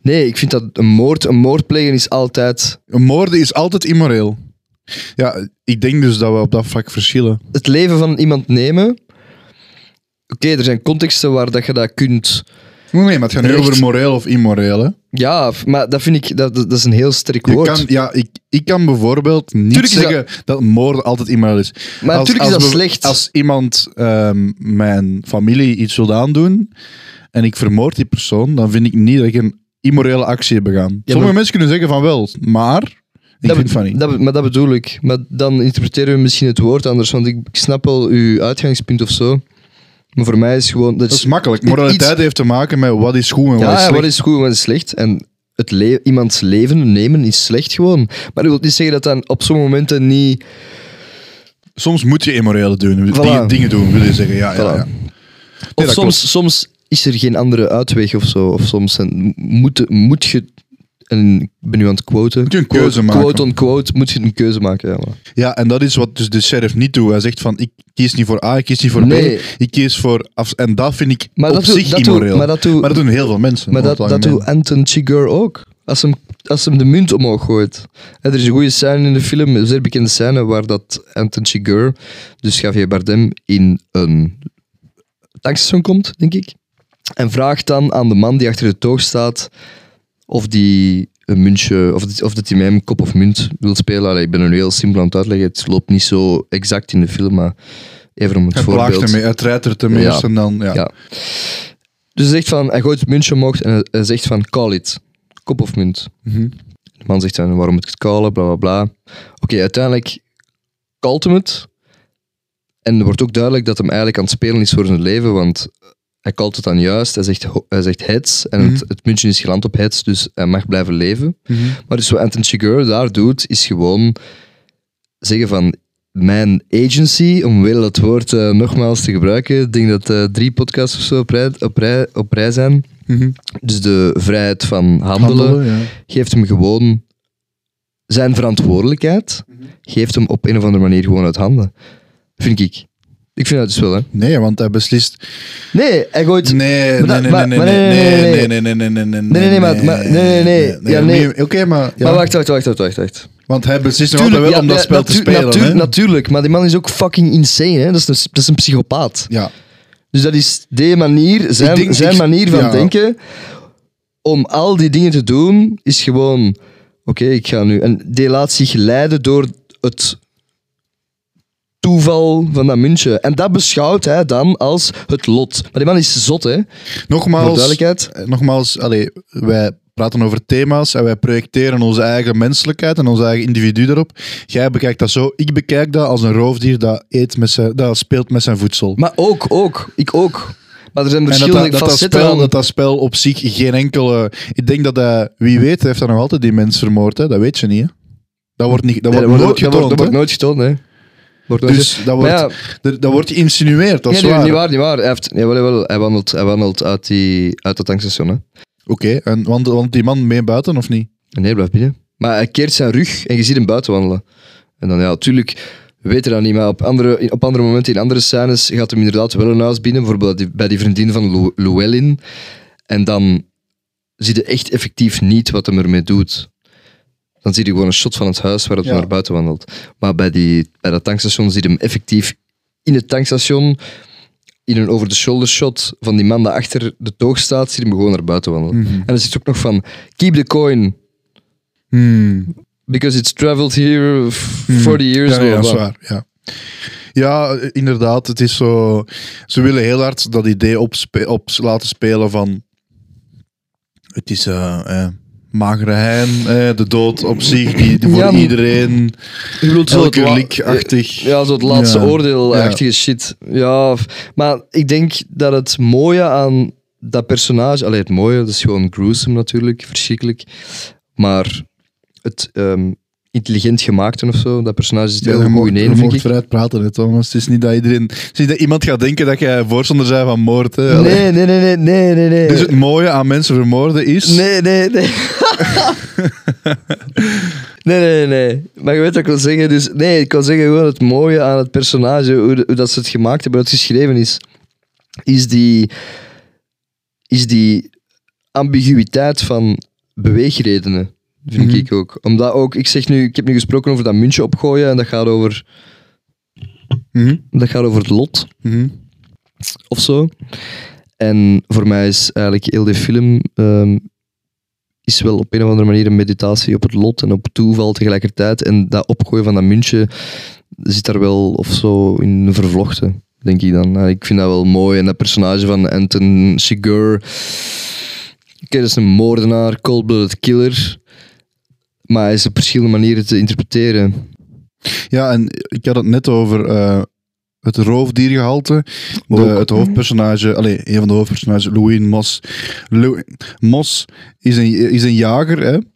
Nee, ik vind dat een moord, een moord plegen is altijd... Een moorden is altijd immoreel. Ja, ik denk dus dat we op dat vlak verschillen. Het leven van iemand nemen... Oké, er zijn contexten waar dat je dat kunt... Nee, maar het gaat nu over moreel of immoreel. Hè? Ja, maar dat vind ik... Dat, dat is een heel sterk Je woord. kan, ja, ik, ik kan bijvoorbeeld niet Tuurlijk is zeggen dat, moorden altijd immoreel is. Maar natuurlijk is dat slecht. Als iemand ehm, mijn familie iets wil aandoen en ik vermoord die persoon, dan vind ik niet dat ik een immorele actie heb begaan. Sommige maar- mensen kunnen zeggen van wel, maar ik dat vind be- van niet. Dat, be- maar dat bedoel ik. Maar dan interpreteren we misschien het woord anders, want ik, ik snap wel uw uitgangspunt of zo. Maar voor mij is gewoon... Dat dat is, makkelijk. iets- Moraliteit heeft te maken met wat is goed en wat ja, is slecht. wat is goed en wat is slecht. En het le- iemands leven nemen is slecht gewoon. Maar dat wil niet zeggen dat dan op sommige momenten niet... Soms moet je immorele doen, Voilà. dingen, dingen doen, wil je zeggen. Ja, ja, ja. Of soms, soms is er geen andere uitweg of zo. Of soms moet, moet je... En ik ben nu aan het quoten. Moet je een Quote- keuze maken. Quote on quote, moet je een keuze maken. Ja, maar. Ja, en dat is wat dus de sheriff niet doet. Hij zegt van, ik kies niet voor A, ik kies niet voor Nee. B, ik kies voor... Af, en dat vind ik Maar op dat zich dat immoreel. maar dat doet- maar dat doen heel veel mensen. Maar dat, dat doet Anton Chigurh ook. Als hem, als hem de munt omhoog gooit. Er is een goede scène in de film, een zeer bekende scène, waar dat Anton Chigurh, dus Javier Bardem, in een tankstation komt, denk ik. En vraagt dan aan de man die achter de toog staat of die een muntje, of, of dat hij met hem kop of munt wil spelen. Allee, ik ben er nu heel simpel aan het uitleggen. Het loopt niet zo exact in de film, maar even om het Hij plaagt voorbeeld. ermee, hij treitert ermee Ja. eerst en dan... Ja. Ja. Dus hij zegt van, hij gooit het muntje omhoog en hij- zegt van, call it. Kop of munt. Mhm. De man zegt dan, waarom moet ik het callen, bla bla bla. Oké, uiteindelijk calt hem het. En er wordt ook duidelijk dat hem eigenlijk aan het spelen is voor zijn leven, want hij calt het dan juist. Hij zegt, hij zegt heads en het, Mhm. het muntje is geland op heads, dus hij mag blijven leven. Mhm. Maar dus wat Anton Chigurh daar doet, is gewoon zeggen van mijn agency, om weer dat woord eh, nogmaals te gebruiken, ik denk dat eh, drie podcasts of zo op rij, op, rij, op rij zijn. Mhm. Dus de vrijheid van handelen, Handelen, ja. geeft hem gewoon zijn verantwoordelijkheid, geeft hem op een of andere manier gewoon uit handen. Vind ik. Ik vind dat dus wel, hè. Nee, want hij beslist... Nee, hij gooit... Nee, nee, Maar nee, maar- nee, maar nee, nee, nee, nee, nee, nee, nee, nee, Nee, nee, nee, maar- maar- nee, nee, nee. Ja, nee. nee. Oké, maar... ja. Maar wacht, wacht, wacht, wacht, wacht. wacht. Want hij beslist nog altijd wel ja, om dat ja, spel te spelen, natu- hè? Natuurlijk, maar die man is ook fucking insane, hè. Dat is een, dat is een psychopaat. Ja. Dus dat is die manier, zijn, denk- zijn ik- manier van ja. denken om al die dingen te doen, is gewoon, oké, ik ga nu... En die laat zich leiden door het toeval van dat muntje. En dat beschouwt hij dan als het lot. Maar die man is zot, hè. Voor Nogmaals, duidelijkheid. eh, nogmaals allee, wij praten over thema's en wij projecteren onze eigen menselijkheid en onze eigen individu erop. Jij bekijkt dat zo. Ik bekijk dat als een roofdier dat, eet met zijn, dat speelt met zijn voedsel. Maar ook, ook. Ik ook. Maar er zijn En dat verschillende dat, dat, dat, facetten spel, dat dat spel op zich geen enkele... Ik denk dat hij, wie weet, heeft hij nog altijd die mens vermoord. Hè? Dat weet je niet. Hè? Dat wordt, niet, dat Nee, wordt nooit wordt, getoond. dat wordt nooit getoond, hè. Wordt Dus dat wordt, ja, er- dat wordt geïnsinueerd, dat is nee, nee, waar. niet waar, niet waar. Hij, heeft, nee, wel, wel, hij wandelt, hij wandelt uit, die, uit dat tankstation, hè. Oké, en want die man mee buiten of niet? Nee, hij blijft binnen. Maar hij keert zijn rug en je ziet hem buiten wandelen. En dan, ja, natuurlijk, we weten dat niet, maar op andere, op andere momenten, in andere scènes, gaat hem inderdaad wel een huis binnen, bijvoorbeeld bij die vriendin van Llewellyn. En dan zie je echt effectief niet wat hem ermee doet. Dan zie je gewoon een shot van het huis waar het Ja. naar buiten wandelt. Maar bij, die, bij dat tankstation zie je hem effectief in het tankstation in een over-the-shoulder shot van die man die achter de toog staat, zie je hem gewoon naar buiten wandelen. Mhm. En dan zit ook nog van, keep the coin, Hmm. because it's traveled here f- 40 years. Ja, ja, blah, dat is blah. waar. Ja. ja, inderdaad. Het is zo... Ze willen heel hard dat idee opspe- op laten spelen van... Het is eh, eh, magere hein, eh, de dood op zich, die, die voor Ja, maar- iedereen... Je bedoelt zo het Elke la- lik-achtig. Ja, zo het laatste Ja. oordeel-achtige shit. Ja, f- maar ik denk dat het mooie aan dat personage... Allee, het mooie, dat is gewoon gruesome natuurlijk, verschrikkelijk. Maar het ehm, intelligent gemaakte of zo, dat personage zit heel goed in één, vind ik. vooruit praten, hè, Thomas. Het is niet dat iedereen... Het is niet dat iemand gaat denken dat jij voorstander bent van moord. Hè. Nee, nee, nee, nee, nee, nee. nee. Dus het mooie aan mensen vermoorden is... Nee, nee, nee. nee, nee, nee. Maar je weet wat ik wil zeggen. Dus, nee, ik wil zeggen gewoon het mooie aan het personage, hoe dat ze het gemaakt hebben, hoe het geschreven is, is die, is die ambiguïteit van beweegredenen. Vind Mhm. ik ook. Omdat ook, ik zeg nu, ik heb nu gesproken over dat muntje opgooien en dat gaat over, Mhm, dat gaat over het lot mhm. of zo. En voor mij is eigenlijk heel de film ehm, is wel op een of andere manier een meditatie op het lot en op toeval tegelijkertijd. En dat opgooien van dat muntje zit daar wel of zo in vervlochten, denk ik dan. Nou, ik vind dat wel mooi. En dat personage van Anton Chigurh, oké, dat is een moordenaar, cold-blooded killer. Maar is op verschillende manieren te interpreteren. Ja, en ik had het net over eh, het roofdiergehalte. De, het hoofdpersonage, allee, een van de hoofdpersonages, Louis Moss. Lou- Moss is een, is een jager, hè?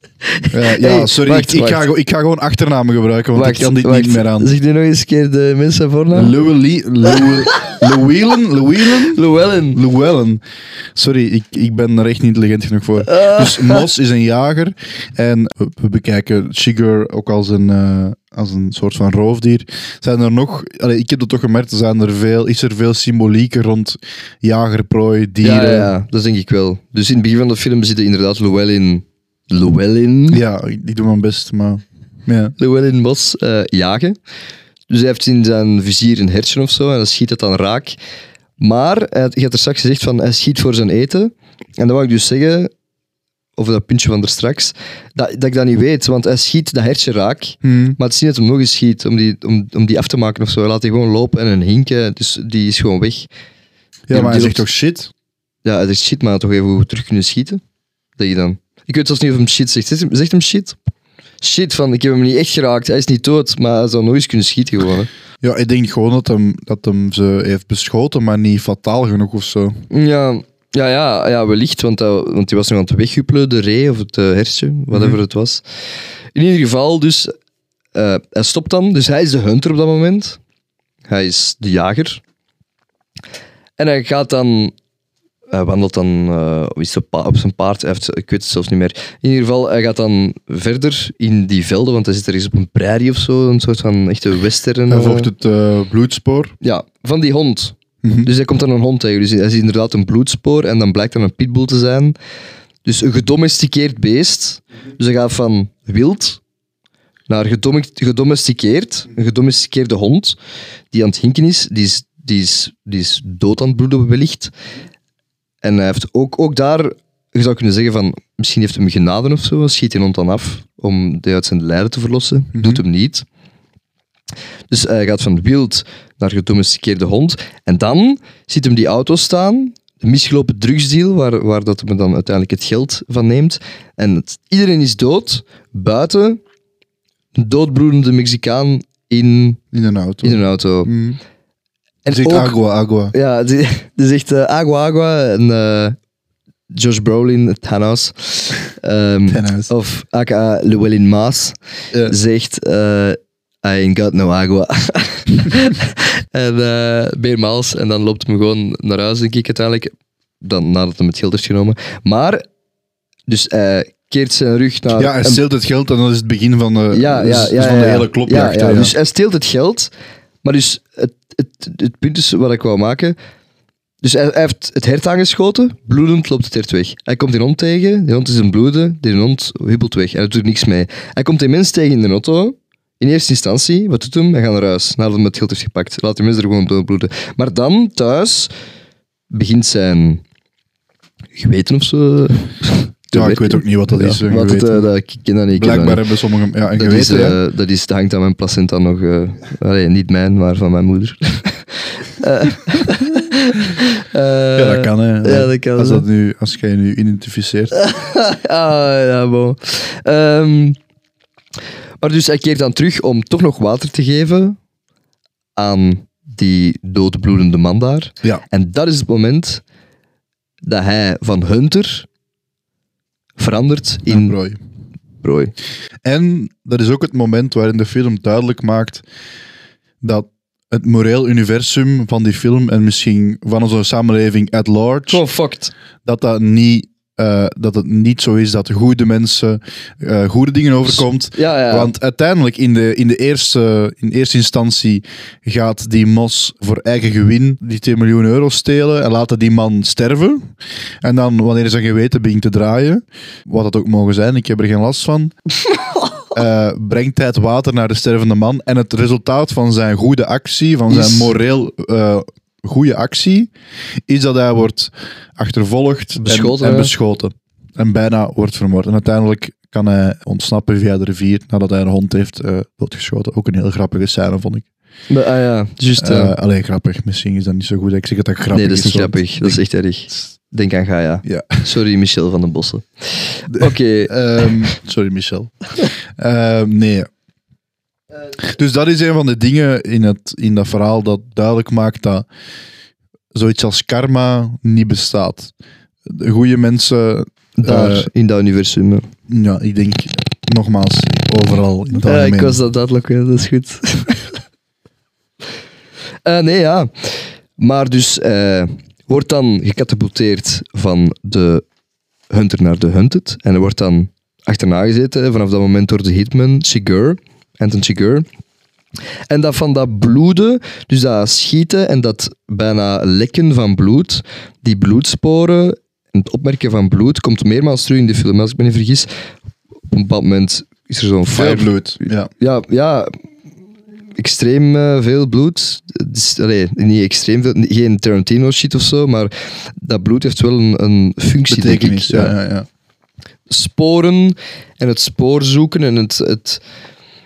Eh, ja, Hey, sorry, wacht, ik, ik, ga, ik ga gewoon achternamen gebruiken, want ik kan dit niet meer aan. Zeg nu nog eens een keer de mensen voornaam. Louis Llewellyn? Llewellyn? Llewellyn. Llewellyn. Sorry, ik, ik ben er echt niet intelligent genoeg voor. Ah. Dus Moss is een jager en we, we bekijken Shiger ook als een, eh, als een soort van roofdier. Zijn er nog, allee, ik heb dat toch gemerkt, er zijn er veel, is er veel symbolieken rond jagerprooi, dieren. Ja, dat denk ik wel. Dus in het begin van de film zit er inderdaad Llewellyn... Llewellyn? Ja, ik, doe mijn best, maar ja. Llewellyn Bos eh, jagen. Dus hij heeft in zijn vizier een hertje of zo en dan schiet het dan raak. Maar hij had- je had er straks gezegd van hij schiet voor zijn eten. En dan wou ik dus zeggen, over dat puntje van er straks, dat, dat ik dat niet weet, want hij schiet dat hertje raak. Hm. Maar het is niet dat hij nog eens schiet om die, om, om die af te maken of zo. Hij laat die gewoon lopen en een hinken, dus die is gewoon weg. Ja, Die maar hij zegt toch shit? Ja, hij zegt shit, maar toch even terug kunnen schieten. Dat je dan. Ik weet zelfs niet of hem shit zegt. Zegt hem, zegt hem shit? Shit, van ik heb hem niet echt geraakt. Hij is niet dood, maar hij zou nooit eens kunnen schieten gewoon. hè. Ja, ik denk gewoon dat hem, dat hem ze heeft beschoten, maar niet fataal genoeg of zo. Ja, ja, ja, ja wellicht, want, hij, want hij was nog aan het weghuppelen, de ree of het uh, hertje, whatever het was. In ieder geval, dus, eh, hij stopt dan. Dus hij is de hunter op dat moment. Hij is de jager. En hij gaat dan... Hij wandelt dan eh, op, zijn paard. Hij heeft, ik weet het zelfs niet meer. In ieder geval, hij gaat dan verder in die velden, want hij zit er eens op een prairie of zo. Een soort van echte western. Hij eh, volgt het eh, bloedspoor. Ja, van die hond. Mhm. Dus hij komt dan een hond tegen. Dus hij ziet inderdaad een bloedspoor en dan blijkt dat een pitbull te zijn. Dus een gedomesticeerd beest. Dus hij gaat van wild naar gedome- gedomesticeerd. Een gedomesticeerde hond die aan het hinken is. Die is, die is, die is dood aan het bloeden wellicht. En hij heeft ook, ook daar, je zou kunnen zeggen van, misschien heeft hem genade of zo, schiet die hond dan af om die uit zijn lijden te verlossen. Doet hem niet. Dus hij gaat van wild naar gedomesticeerde hond. En dan ziet hem die auto staan, een misgelopen drugsdeal, waar, waar dat hem dan uiteindelijk het geld van neemt. En het- iedereen is dood, buiten een doodbloedende Mexicaan in, In een auto. in een auto. En Zegt ook- agua, agua. ja, die, zegt eh, agua agua en eh, Josh Brolin, Thanos, ehm, Thanos. of aka Llewellyn Maas, zegt eh, I ain't got no agua. en eh meermaals, en dan loopt hem gewoon naar huis, denk ik uiteindelijk, dan, nadat hij het geld heeft genomen. Maar, dus hij keert zijn rug naar... Ja, hij steelt het geld en dat is het begin van de, ja, ja, dus- ja, dus van de ja. hele klopjacht. Ja, hè, ja, ja. Dus hij steelt het geld, maar dus het, het, het punt is wat ik wou maken. Dus hij, hij heeft het hert aangeschoten, bloedend loopt het hert weg. Hij komt die hond tegen, die hond is een bloeden, die hond huppelt weg en hij doet er niks mee. Hij komt die mens tegen in de auto, in eerste instantie, wat doet hem? Hij gaat naar huis, nadat hij het geld heeft gepakt. Laat die mensen er gewoon doodbloeden. Maar dan, thuis, begint zijn geweten of zo. Ja, ik weet ook niet wat dat is. een wat het, geweten. eh, dat, ik ken dat niet. dat Blijkbaar hebben sommigen ja, een Dat, geweten. eh, dat, is, dat hangt aan mijn placenta nog. allee, niet mijn, maar van mijn moeder. Ja, dat kan. Hè. ja, dat kan, Als, dat nu, als jij je nu identificeert. ah, ja, bon. Ehm, maar dus hij keert dan terug om toch nog water te geven aan die doodbloedende man daar. Ja. En dat is het moment dat hij van Hunter verandert in prooi. prooi. En dat is ook het moment waarin de film duidelijk maakt dat het moreel universum van die film en misschien van onze samenleving at large, Gewoon fucked. dat, dat, niet, eh, dat het niet zo is dat goede mensen eh, goede dingen overkomt. Ja, ja. Want uiteindelijk in de, in, de eerste, in eerste instantie gaat die Mos voor eigen gewin die 2 miljoen euro stelen en laten die man sterven. En dan, wanneer zijn geweten begint te draaien, wat dat ook mogen zijn, ik heb er geen last van, eh, brengt hij het water naar de stervende man. En het resultaat van zijn goede actie, van zijn moreel goede actie, is dat hij wordt achtervolgd en- Beschoten, en, beschoten. En bijna wordt vermoord. En uiteindelijk kan hij ontsnappen via de rivier nadat hij een hond heeft eh, doodgeschoten. Ook een heel grappige scène, vond ik. Maar, ah ja, juist. Eh alleen grappig, misschien is dat niet zo goed. Ik zeg dat dat grappig nee, dat is niet grappig. Dat is echt erg. Denk aan Gaia. Ja. Sorry, Michel van den Bossen. Oké. Ehm, sorry, Michel. Ehm, nee. Dus dat is een van de dingen in, het, in dat verhaal dat duidelijk maakt dat zoiets als karma niet bestaat. De goede mensen, Daar, eh, in dat universum. hè. ja, ik denk nogmaals, overal in het Ja, ik was dat duidelijk, hè. dat is goed. Eh, nee, ja. Maar dus eh, wordt dan gecatapulteerd van de hunter naar de hunted. En er wordt dan achterna gezeten, vanaf dat moment door de hitman, Sigur, Anton Sigur. En dat van dat bloeden, dus dat schieten en dat bijna lekken van bloed, die bloedsporen en het opmerken van bloed komt meermaals terug in de film, als ik me niet vergis. Op een bepaald moment is er zo'n Veel bloed. Ja. ja, ja extreem eh, veel bloed. Allee, niet extreem veel, geen Tarantino shit of zo, maar dat bloed heeft wel een, een functie, denk ik. Betekenis. Ja, ja, ja. Sporen en het spoor zoeken en het, het...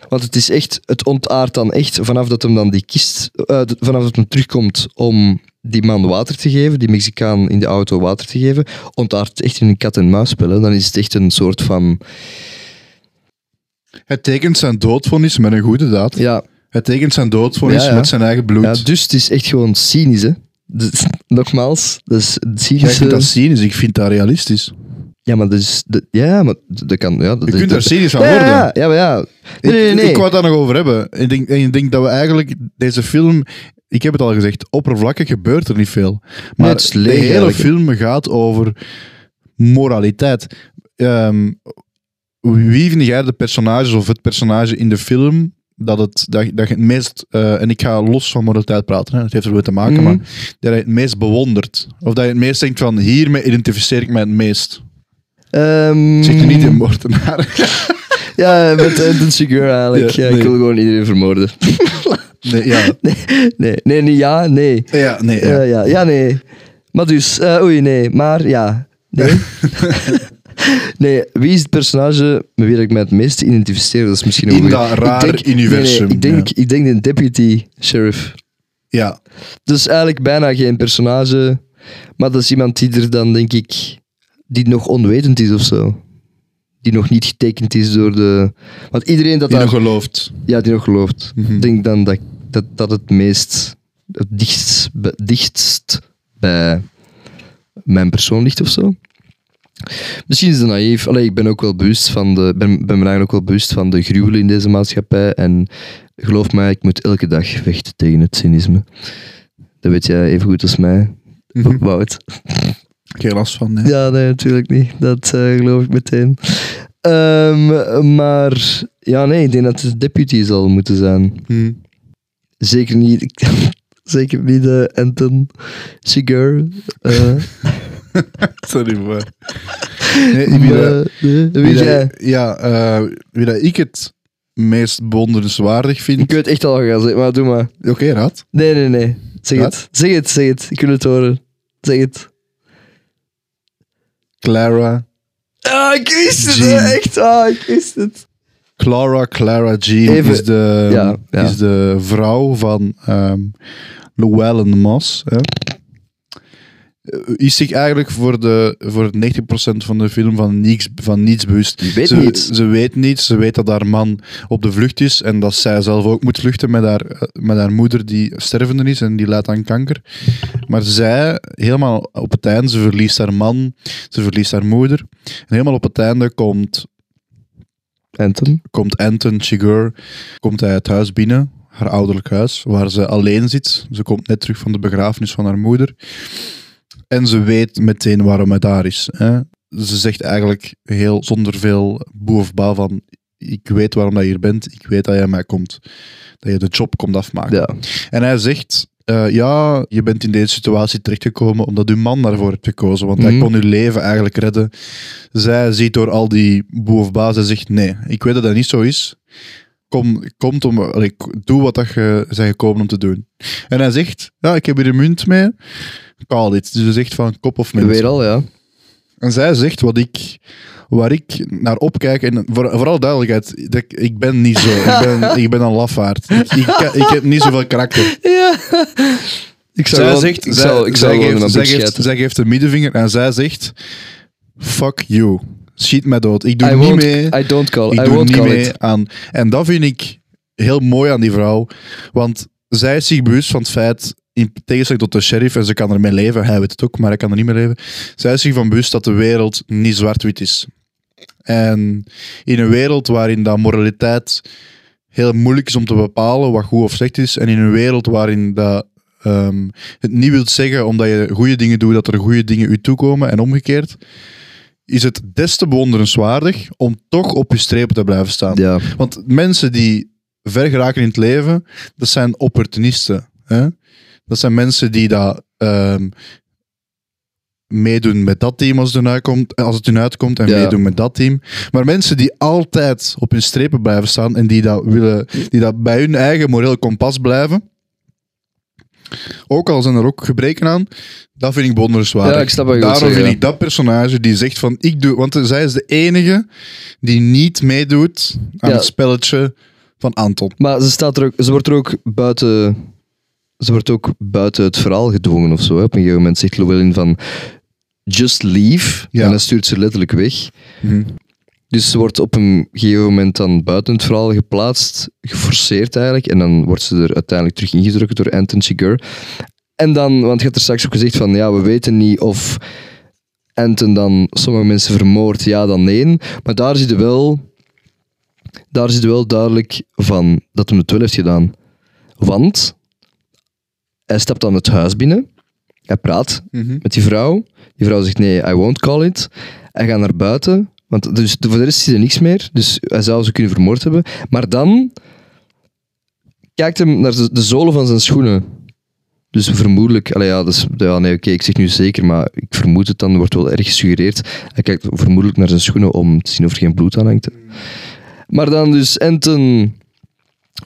Want het is echt, het ontaart dan echt vanaf dat hem dan die kist, eh, vanaf dat hem terugkomt om die man water te geven, die Mexicaan in de auto water te geven, ontaart het echt in een kat-en-muisspel. Dan is het echt een soort van, Hij tekent zijn doodvonnis met een goede daad. ja, Hij tekent zijn doodvonnis Ja, ja. met zijn eigen bloed. Ja, dus het is echt gewoon cynisch, hè. Dus, nogmaals, dat is het Jij cynische... vindt dat cynisch, ik vind dat realistisch. Ja, maar dat is... dat- ja, maar dat kan... Ja, dat, Je kunt er cynisch van ja, worden. Ja, ja, maar ja. Nee, nee, nee. Ik, ik wou het daar nog over hebben. Ik denk, en ik denk dat we eigenlijk deze film, ik heb het al gezegd, oppervlakkig gebeurt er niet veel. Maar het de hele eigenlijk, film gaat over moraliteit. Ehm, wie vind jij de personages of het personage in de film dat, het, dat, dat je het meest, eh, en ik ga los van moraliteit praten, hè, het heeft er wel te maken, Mhm. maar dat je het meest bewondert? Of dat je het meest denkt van, hiermee identificeer ik mij het meest? Ehm, Ik zeg nu niet in moordenaar. Ja, met Anton Segura eigenlijk. Ja, Ja, nee. Ik wil gewoon iedereen vermoorden. nee, ja. Nee, nee, niet ja, nee. Ja, nee, ja. Ja, ja, ja, nee. Maar dus, eh, oei, nee. Maar ja, nee. nee, wie is het personage met wie ik mij het meest identificeer? Dat is misschien een In dat raar denk- nee, nee, universum, ik, denk, ik denk de deputy sheriff. ja. Dus eigenlijk bijna geen personage. Maar dat is iemand die er dan, denk ik, die nog onwetend is of zo. Die nog niet getekend is door de... Want iedereen dat Die daar... nog gelooft. Ja, die nog gelooft. Mhm. Ik denk dan dat, dat dat het meest... Het dichtst, bij- dichtst bij mijn persoon ligt of zo. Misschien is het naïef. Allee, ik ben ook wel bewust van de... Ben, ben me eigenlijk ook wel bewust van de gruwelen in deze maatschappij. En geloof mij, ik moet elke dag vechten tegen het cynisme. Dat weet jij even goed als mij, Mhm. Wout. Geen last van, nee. Ja, nee, natuurlijk niet. Dat eh, geloof ik meteen. Ehm, maar ja, nee, ik denk dat het de deputy zal moeten zijn. Hm. Zeker niet, zeker niet de Anton Sigur. eh Sorry voor. Nee, wie maar, dat- eh, wie dat- Ja, eh, wie dat ik het meest bewonderenswaardig Ik vind. weet echt al gaat zeggen, maar doe maar. Oké, raad. Nee, nee, nee. Zeg het. Zeg het, zeg het. Ik wil het horen. Zeg het. Clara. Ah, ik wist het. Jean. Echt. Ah, ik wist het. Clara, Clara Jean Even- is, de, Ja, ja. is de vrouw van ehm Llewellyn Moss. Hè. Eh, Is zich eigenlijk voor, de, voor 90% van de film van niets, van niets bewust. Weet ze, niets. Ze weet niets. Ze weet dat haar man op de vlucht is en dat zij zelf ook moet vluchten met haar, eh, met haar moeder die stervende is en die leidt aan kanker. Maar zij, helemaal op het einde, ze verliest haar man, ze verliest haar moeder. En helemaal op het einde komt Anton. komt Anton Chigurh komt hij het huis binnen, haar ouderlijk huis, waar ze alleen zit. Ze komt net terug van de begrafenis van haar moeder. En ze weet meteen waarom hij daar is. Hè. Ze zegt eigenlijk heel zonder veel boe of ba van ik weet waarom dat je hier bent, ik weet dat jij mij komt. Dat je de job komt afmaken. Ja. En hij zegt, eh, ja, je bent in deze situatie terechtgekomen omdat uw man daarvoor hebt gekozen. Want hij Mhm. kon uw leven eigenlijk redden. Zij ziet door al die boe of baas en zegt, nee, ik weet dat dat niet zo is. Kom, komt om, allee, doe wat dat je bent gekomen om te doen. En hij zegt, ja, ik heb hier een munt mee. Call it. Dus ze zegt van kop of munt. Weer al, ja. En zij zegt wat ik, waar ik naar opkijk. En voor, vooral duidelijkheid, dat ik, ik ben niet zo. Ik ben, ik ben een lafaard. Ik, ik, ik heb niet zoveel karakter. Ja. Ik zou Zij zegt, ik zij, zou, ik zou zij geeft, zij, geeft, zij geeft een middenvinger en zij zegt: Fuck you. Schiet mij dood. Ik doe I niet mee. I don't call. Ik I doe won't niet call mee it. aan. En dat vind ik heel mooi aan die vrouw. Want zij is zich bewust van het feit, in tegenstelling tot de sheriff, en ze kan ermee leven, hij weet het ook, maar hij kan er niet mee leven. Zij is zich van bewust dat de wereld niet zwart-wit is. En in een wereld waarin dat moraliteit heel moeilijk is om te bepalen wat goed of slecht is, en in een wereld waarin dat, ehm, het niet wil zeggen omdat je goede dingen doet, dat er goede dingen u toekomen en omgekeerd, is het des te bewonderenswaardig om toch op je strepen te blijven staan. Ja. Want mensen die ver geraken in het leven, dat zijn opportunisten. Hè? Dat zijn mensen die dat ehm, meedoen met dat team als het, hun uitkomt, als het hun uitkomt en Ja. meedoen met dat team. Maar mensen die altijd op hun strepen blijven staan en die dat, willen, die dat bij hun eigen moreel kompas blijven, ook al zijn er ook gebreken aan, dat vind ik bewonderenswaardig. Ja, ik snap Daarom zeggen, vind ja. ik dat personage die zegt van, ik doe... Want zij is de enige die niet meedoet aan Ja. het spelletje van Anton. Maar ze, staat er ook, ze wordt er ook buiten... Ze wordt ook buiten het verhaal gedwongen of zo. hè. Op een gegeven moment zegt Llewellyn van... Just leave. Ja. En dan stuurt ze letterlijk weg. Mhm. Dus ze wordt op een gegeven moment dan buiten het verhaal geplaatst, geforceerd eigenlijk, en dan wordt ze er uiteindelijk terug ingedrukt door Anton Chigurh. En dan, want je hebt er straks ook gezegd van, ja, we weten niet of Anton dan sommige mensen vermoordt, ja dan nee. Maar daar zit wel, daar zit wel duidelijk van dat hij het wel heeft gedaan. Want hij stapt dan het huis binnen, hij praat Mhm. met die vrouw. Die vrouw zegt nee, I won't call it. Hij gaat naar buiten, want dus, voor de rest is er niks meer. Dus hij zou ze kunnen vermoord hebben. Maar dan kijkt hem naar de, de zolen van zijn schoenen. Dus vermoedelijk, allee, ja, dus, ja, nee, oké, ik zeg nu zeker, maar ik vermoed het dan, wordt wel erg gesuggereerd. Hij kijkt vermoedelijk naar zijn schoenen om te zien of er geen bloed aan hangt. Maar dan dus, Anton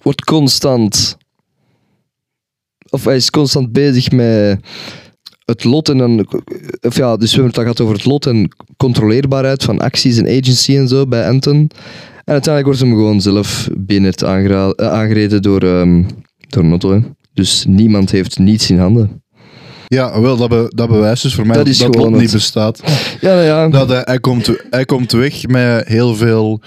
wordt constant, of hij is constant bezig met het lot en dan, of ja, dus we hebben het gehad over het lot en controleerbaarheid van acties en agency en zo bij Anton. En uiteindelijk wordt hem gewoon zelf binnen het eh, aangereden door, ehm door een auto. hè. Dus niemand heeft niets in handen. Ja, wel, dat, be- dat bewijst dus voor mij Dat dat, lot niet bestaat. Ja, nou ja. Dat hij, hij, komt, hij komt weg met heel veel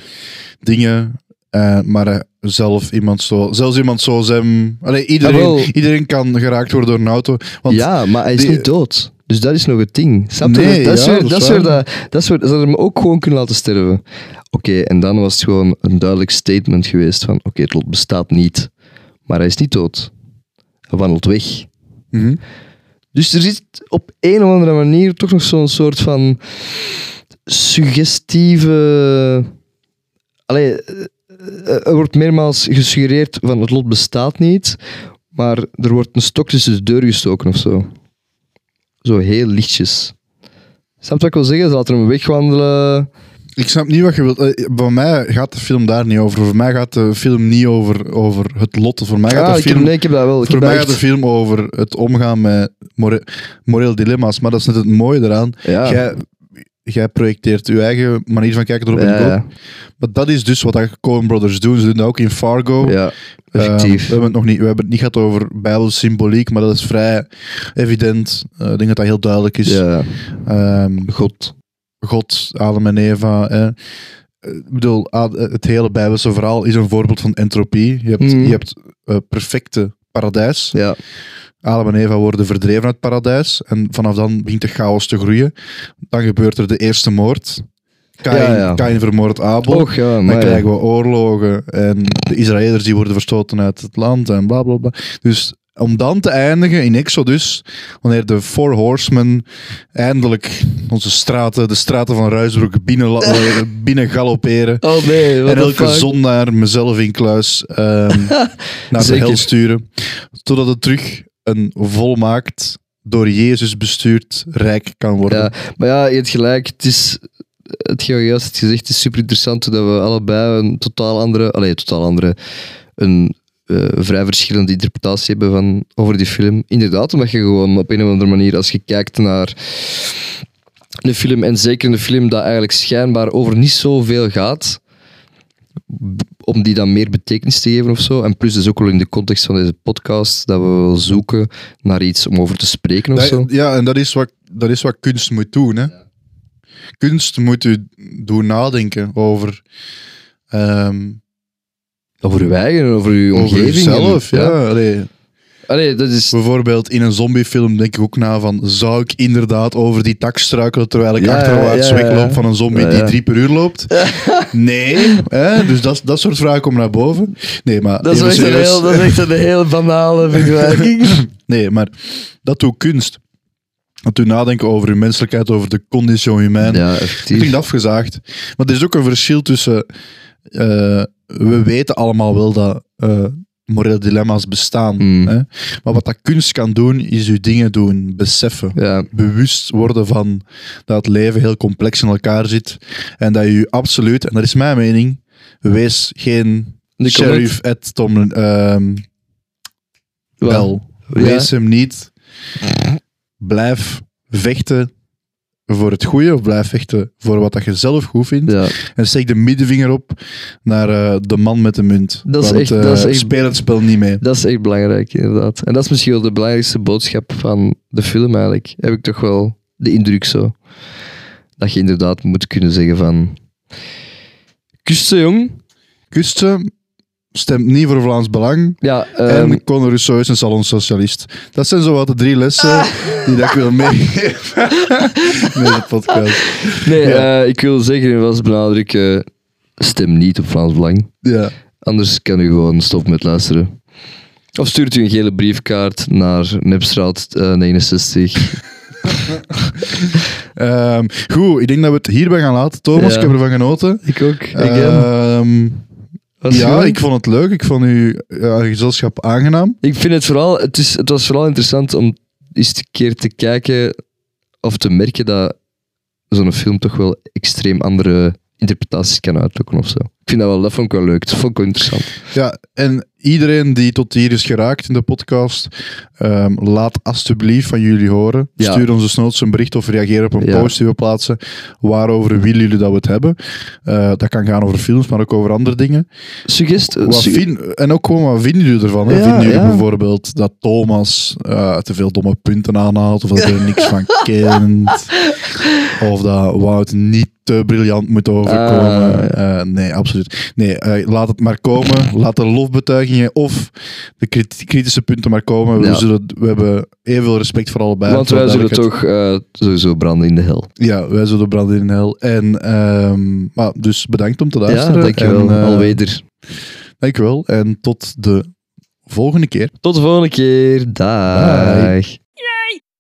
dingen, eh, maar hij zelf iemand zo, zelfs iemand zoals hem, allee, iedereen, Ah, iedereen kan geraakt worden door een auto. Want ja, maar hij is die- niet dood. Dus dat is nog het ding. Snap je? Nee, dat, is ja, weer- dat dat is is weer waar. dat, dat is weer, ze hadden hem ook gewoon kunnen laten sterven. Oké, en dan was het gewoon een duidelijk statement geweest van oké, het lot bestaat niet. Maar hij is niet dood. Hij wandelt weg. Mhm. Dus er zit op een of andere manier toch nog zo'n soort van suggestieve. Allee, er wordt meermaals gesuggereerd van het lot bestaat niet, maar er wordt een stok tussen de deur gestoken of zo. Zo heel lichtjes. Snap wat ik wil zeggen? Ze laten hem wegwandelen. Ik snap niet wat je wilt. Eh, Bij mij gaat de film daar niet over. Voor mij gaat de film niet over, over het lot. Voor mij gaat Ah, de ik heb, film, nee, ik heb dat wel. Ik voor heb mij dat gaat de film over het omgaan met more, moreel dilemma's. Maar dat is net het mooie eraan. Ja. Jij, jij projecteert je eigen manier van kijken erop ja. Maar dat is dus wat de Coen Brothers doen. Ze doen dat ook in Fargo. ja, Ehm, we, hebben het nog niet, we hebben het niet gehad over bijbelse symboliek, maar dat is vrij evident. Eh, ik denk dat dat heel duidelijk is. ja, Ehm, God. God, Adam en Eva. eh. Ik bedoel, Ad- het hele Bijbelse verhaal is een voorbeeld van entropie. Je hebt, Mhm. je hebt eh, perfecte paradijs. Ja, Adam en Eva worden verdreven uit het paradijs. En vanaf dan begint de chaos te groeien. Dan gebeurt er de eerste moord. Kain, Ja, ja. Kain vermoordt Abel. och ja, Dan krijgen we oorlogen en de Israëliërs die worden verstoten uit het land en bla bla bla. Dus om dan te eindigen in Exodus, wanneer de Four Horsemen eindelijk onze straten, de straten van Ruisbroek, binnen, binnen galopperen. Oh nee, En elke zondaar mezelf in kluis ehm, naar de hel sturen. Totdat het terug een volmaakt, door Jezus bestuurd rijk kan worden. Ja, maar ja, je hebt gelijk. Het is, het juist hebt gezegd, het is super interessant dat we allebei een totaal andere, allee, totaal andere, een eh, vrij verschillende interpretatie hebben van, over die film. Inderdaad, omdat je gewoon op een of andere manier, als je kijkt naar een film, en zeker een film dat eigenlijk schijnbaar over niet zoveel gaat, om die dan meer betekenis te geven of zo. En plus dus ook wel in de context van deze podcast, dat we wel zoeken naar iets om over te spreken of Dat- zo. ja, en dat is, wat, dat is wat kunst moet doen. Hè? Kunst moet u doen nadenken over, ehm, Over uw eigen, over uw over omgeving. jezelf. en- Ja. Allee, Allee, dat is... bijvoorbeeld in een zombiefilm denk ik ook na van, zou ik inderdaad over die tak struikelen terwijl ik Ja, achterwaarts ja, ja. wegloop van een zombie Ja, die drie per uur loopt? Nee, hè? dus dat, dat soort vragen komen naar boven. Nee, maar Dat is, echt een heel, dat is echt een heel banale vergelijking. Nee, maar dat doet kunst. Dat doet nadenken over uw menselijkheid, over de condition humaine. ja, Dat effectief. klinkt afgezaagd. Maar er is ook een verschil tussen. eh, we weten allemaal wel dat eh, morele dilemma's bestaan. Mm. Hè? Maar wat dat kunst kan doen, is je dingen doen, beseffen. Ja, Bewust worden van dat het leven heel complex in elkaar zit. En dat je absoluut, en dat is mijn mening, wees geen De sheriff at Tom ehm. Ja. Wees hem niet. Blijf vechten voor het goede, of blijf vechten voor wat dat je zelf goed vindt. ja. En steek de middenvinger op naar eh, de man met de munt. Dat is echt- eh, dat is echt- Speel het spel niet mee. Dat is echt belangrijk, inderdaad. En dat is misschien wel de belangrijkste boodschap van de film, eigenlijk. Heb ik toch wel de indruk zo. Dat je inderdaad moet kunnen zeggen van... Kusten, jong. Kusten stemt niet voor Vlaams Belang. Ja, ehm, en Conor Rousseau is een salonsocialist. Dat zijn zo wat de drie lessen die dat ik wil meegeven in deze podcast. nee, ja. eh, ik wil zeggen, was benadrukken, stem niet op Vlaams Belang. Ja. Anders kan u gewoon stoppen met luisteren. Of stuurt u een gele briefkaart naar Nepstraat eh, 69. Ehm, goed, ik denk dat we het hierbij gaan laten. Thomas, Ja. ik heb ervan genoten. ik ook. Ehm, Was ja, ik vond het leuk. Ik vond uw ja, gezelschap aangenaam. Ik vind het vooral, het, is, het was vooral interessant om eens een keer te kijken of te merken dat zo'n film toch wel extreem andere interpretaties kan uitlokken of zo. Ik vind dat wel, dat vond ik wel leuk. Dat vond ik wel interessant. Ja, en iedereen die tot hier is geraakt in de podcast, ehm, laat alsjeblieft van jullie horen. Ja. Stuur ons desnoods een bericht of reageer op een Ja. post die we plaatsen. Waarover willen jullie dat we het hebben? Eh, dat kan gaan over films, maar ook over andere dingen. Suggest... Wat vind- en ook gewoon, wat vinden jullie ervan? Hè? Ja, vinden jullie bijvoorbeeld dat Thomas eh, te veel domme punten aanhaalt, of dat hij er niks van kent? Of dat Wout niet te briljant moet overkomen? Ah, Eh, nee, absoluut. Nee, eh, laat het maar komen. Laat de lofbetuigingen of de kritische punten maar komen. We, Ja. zullen, we hebben evenveel respect voor allebei. Want wij zullen toch eh, sowieso branden in de hel. Ja, wij zullen branden in hel. En, ehm, maar, dus bedankt om te Ja, luisteren. dankjewel. En, eh, Alweder. Dankjewel. En tot de volgende keer. Tot de volgende keer. Dag.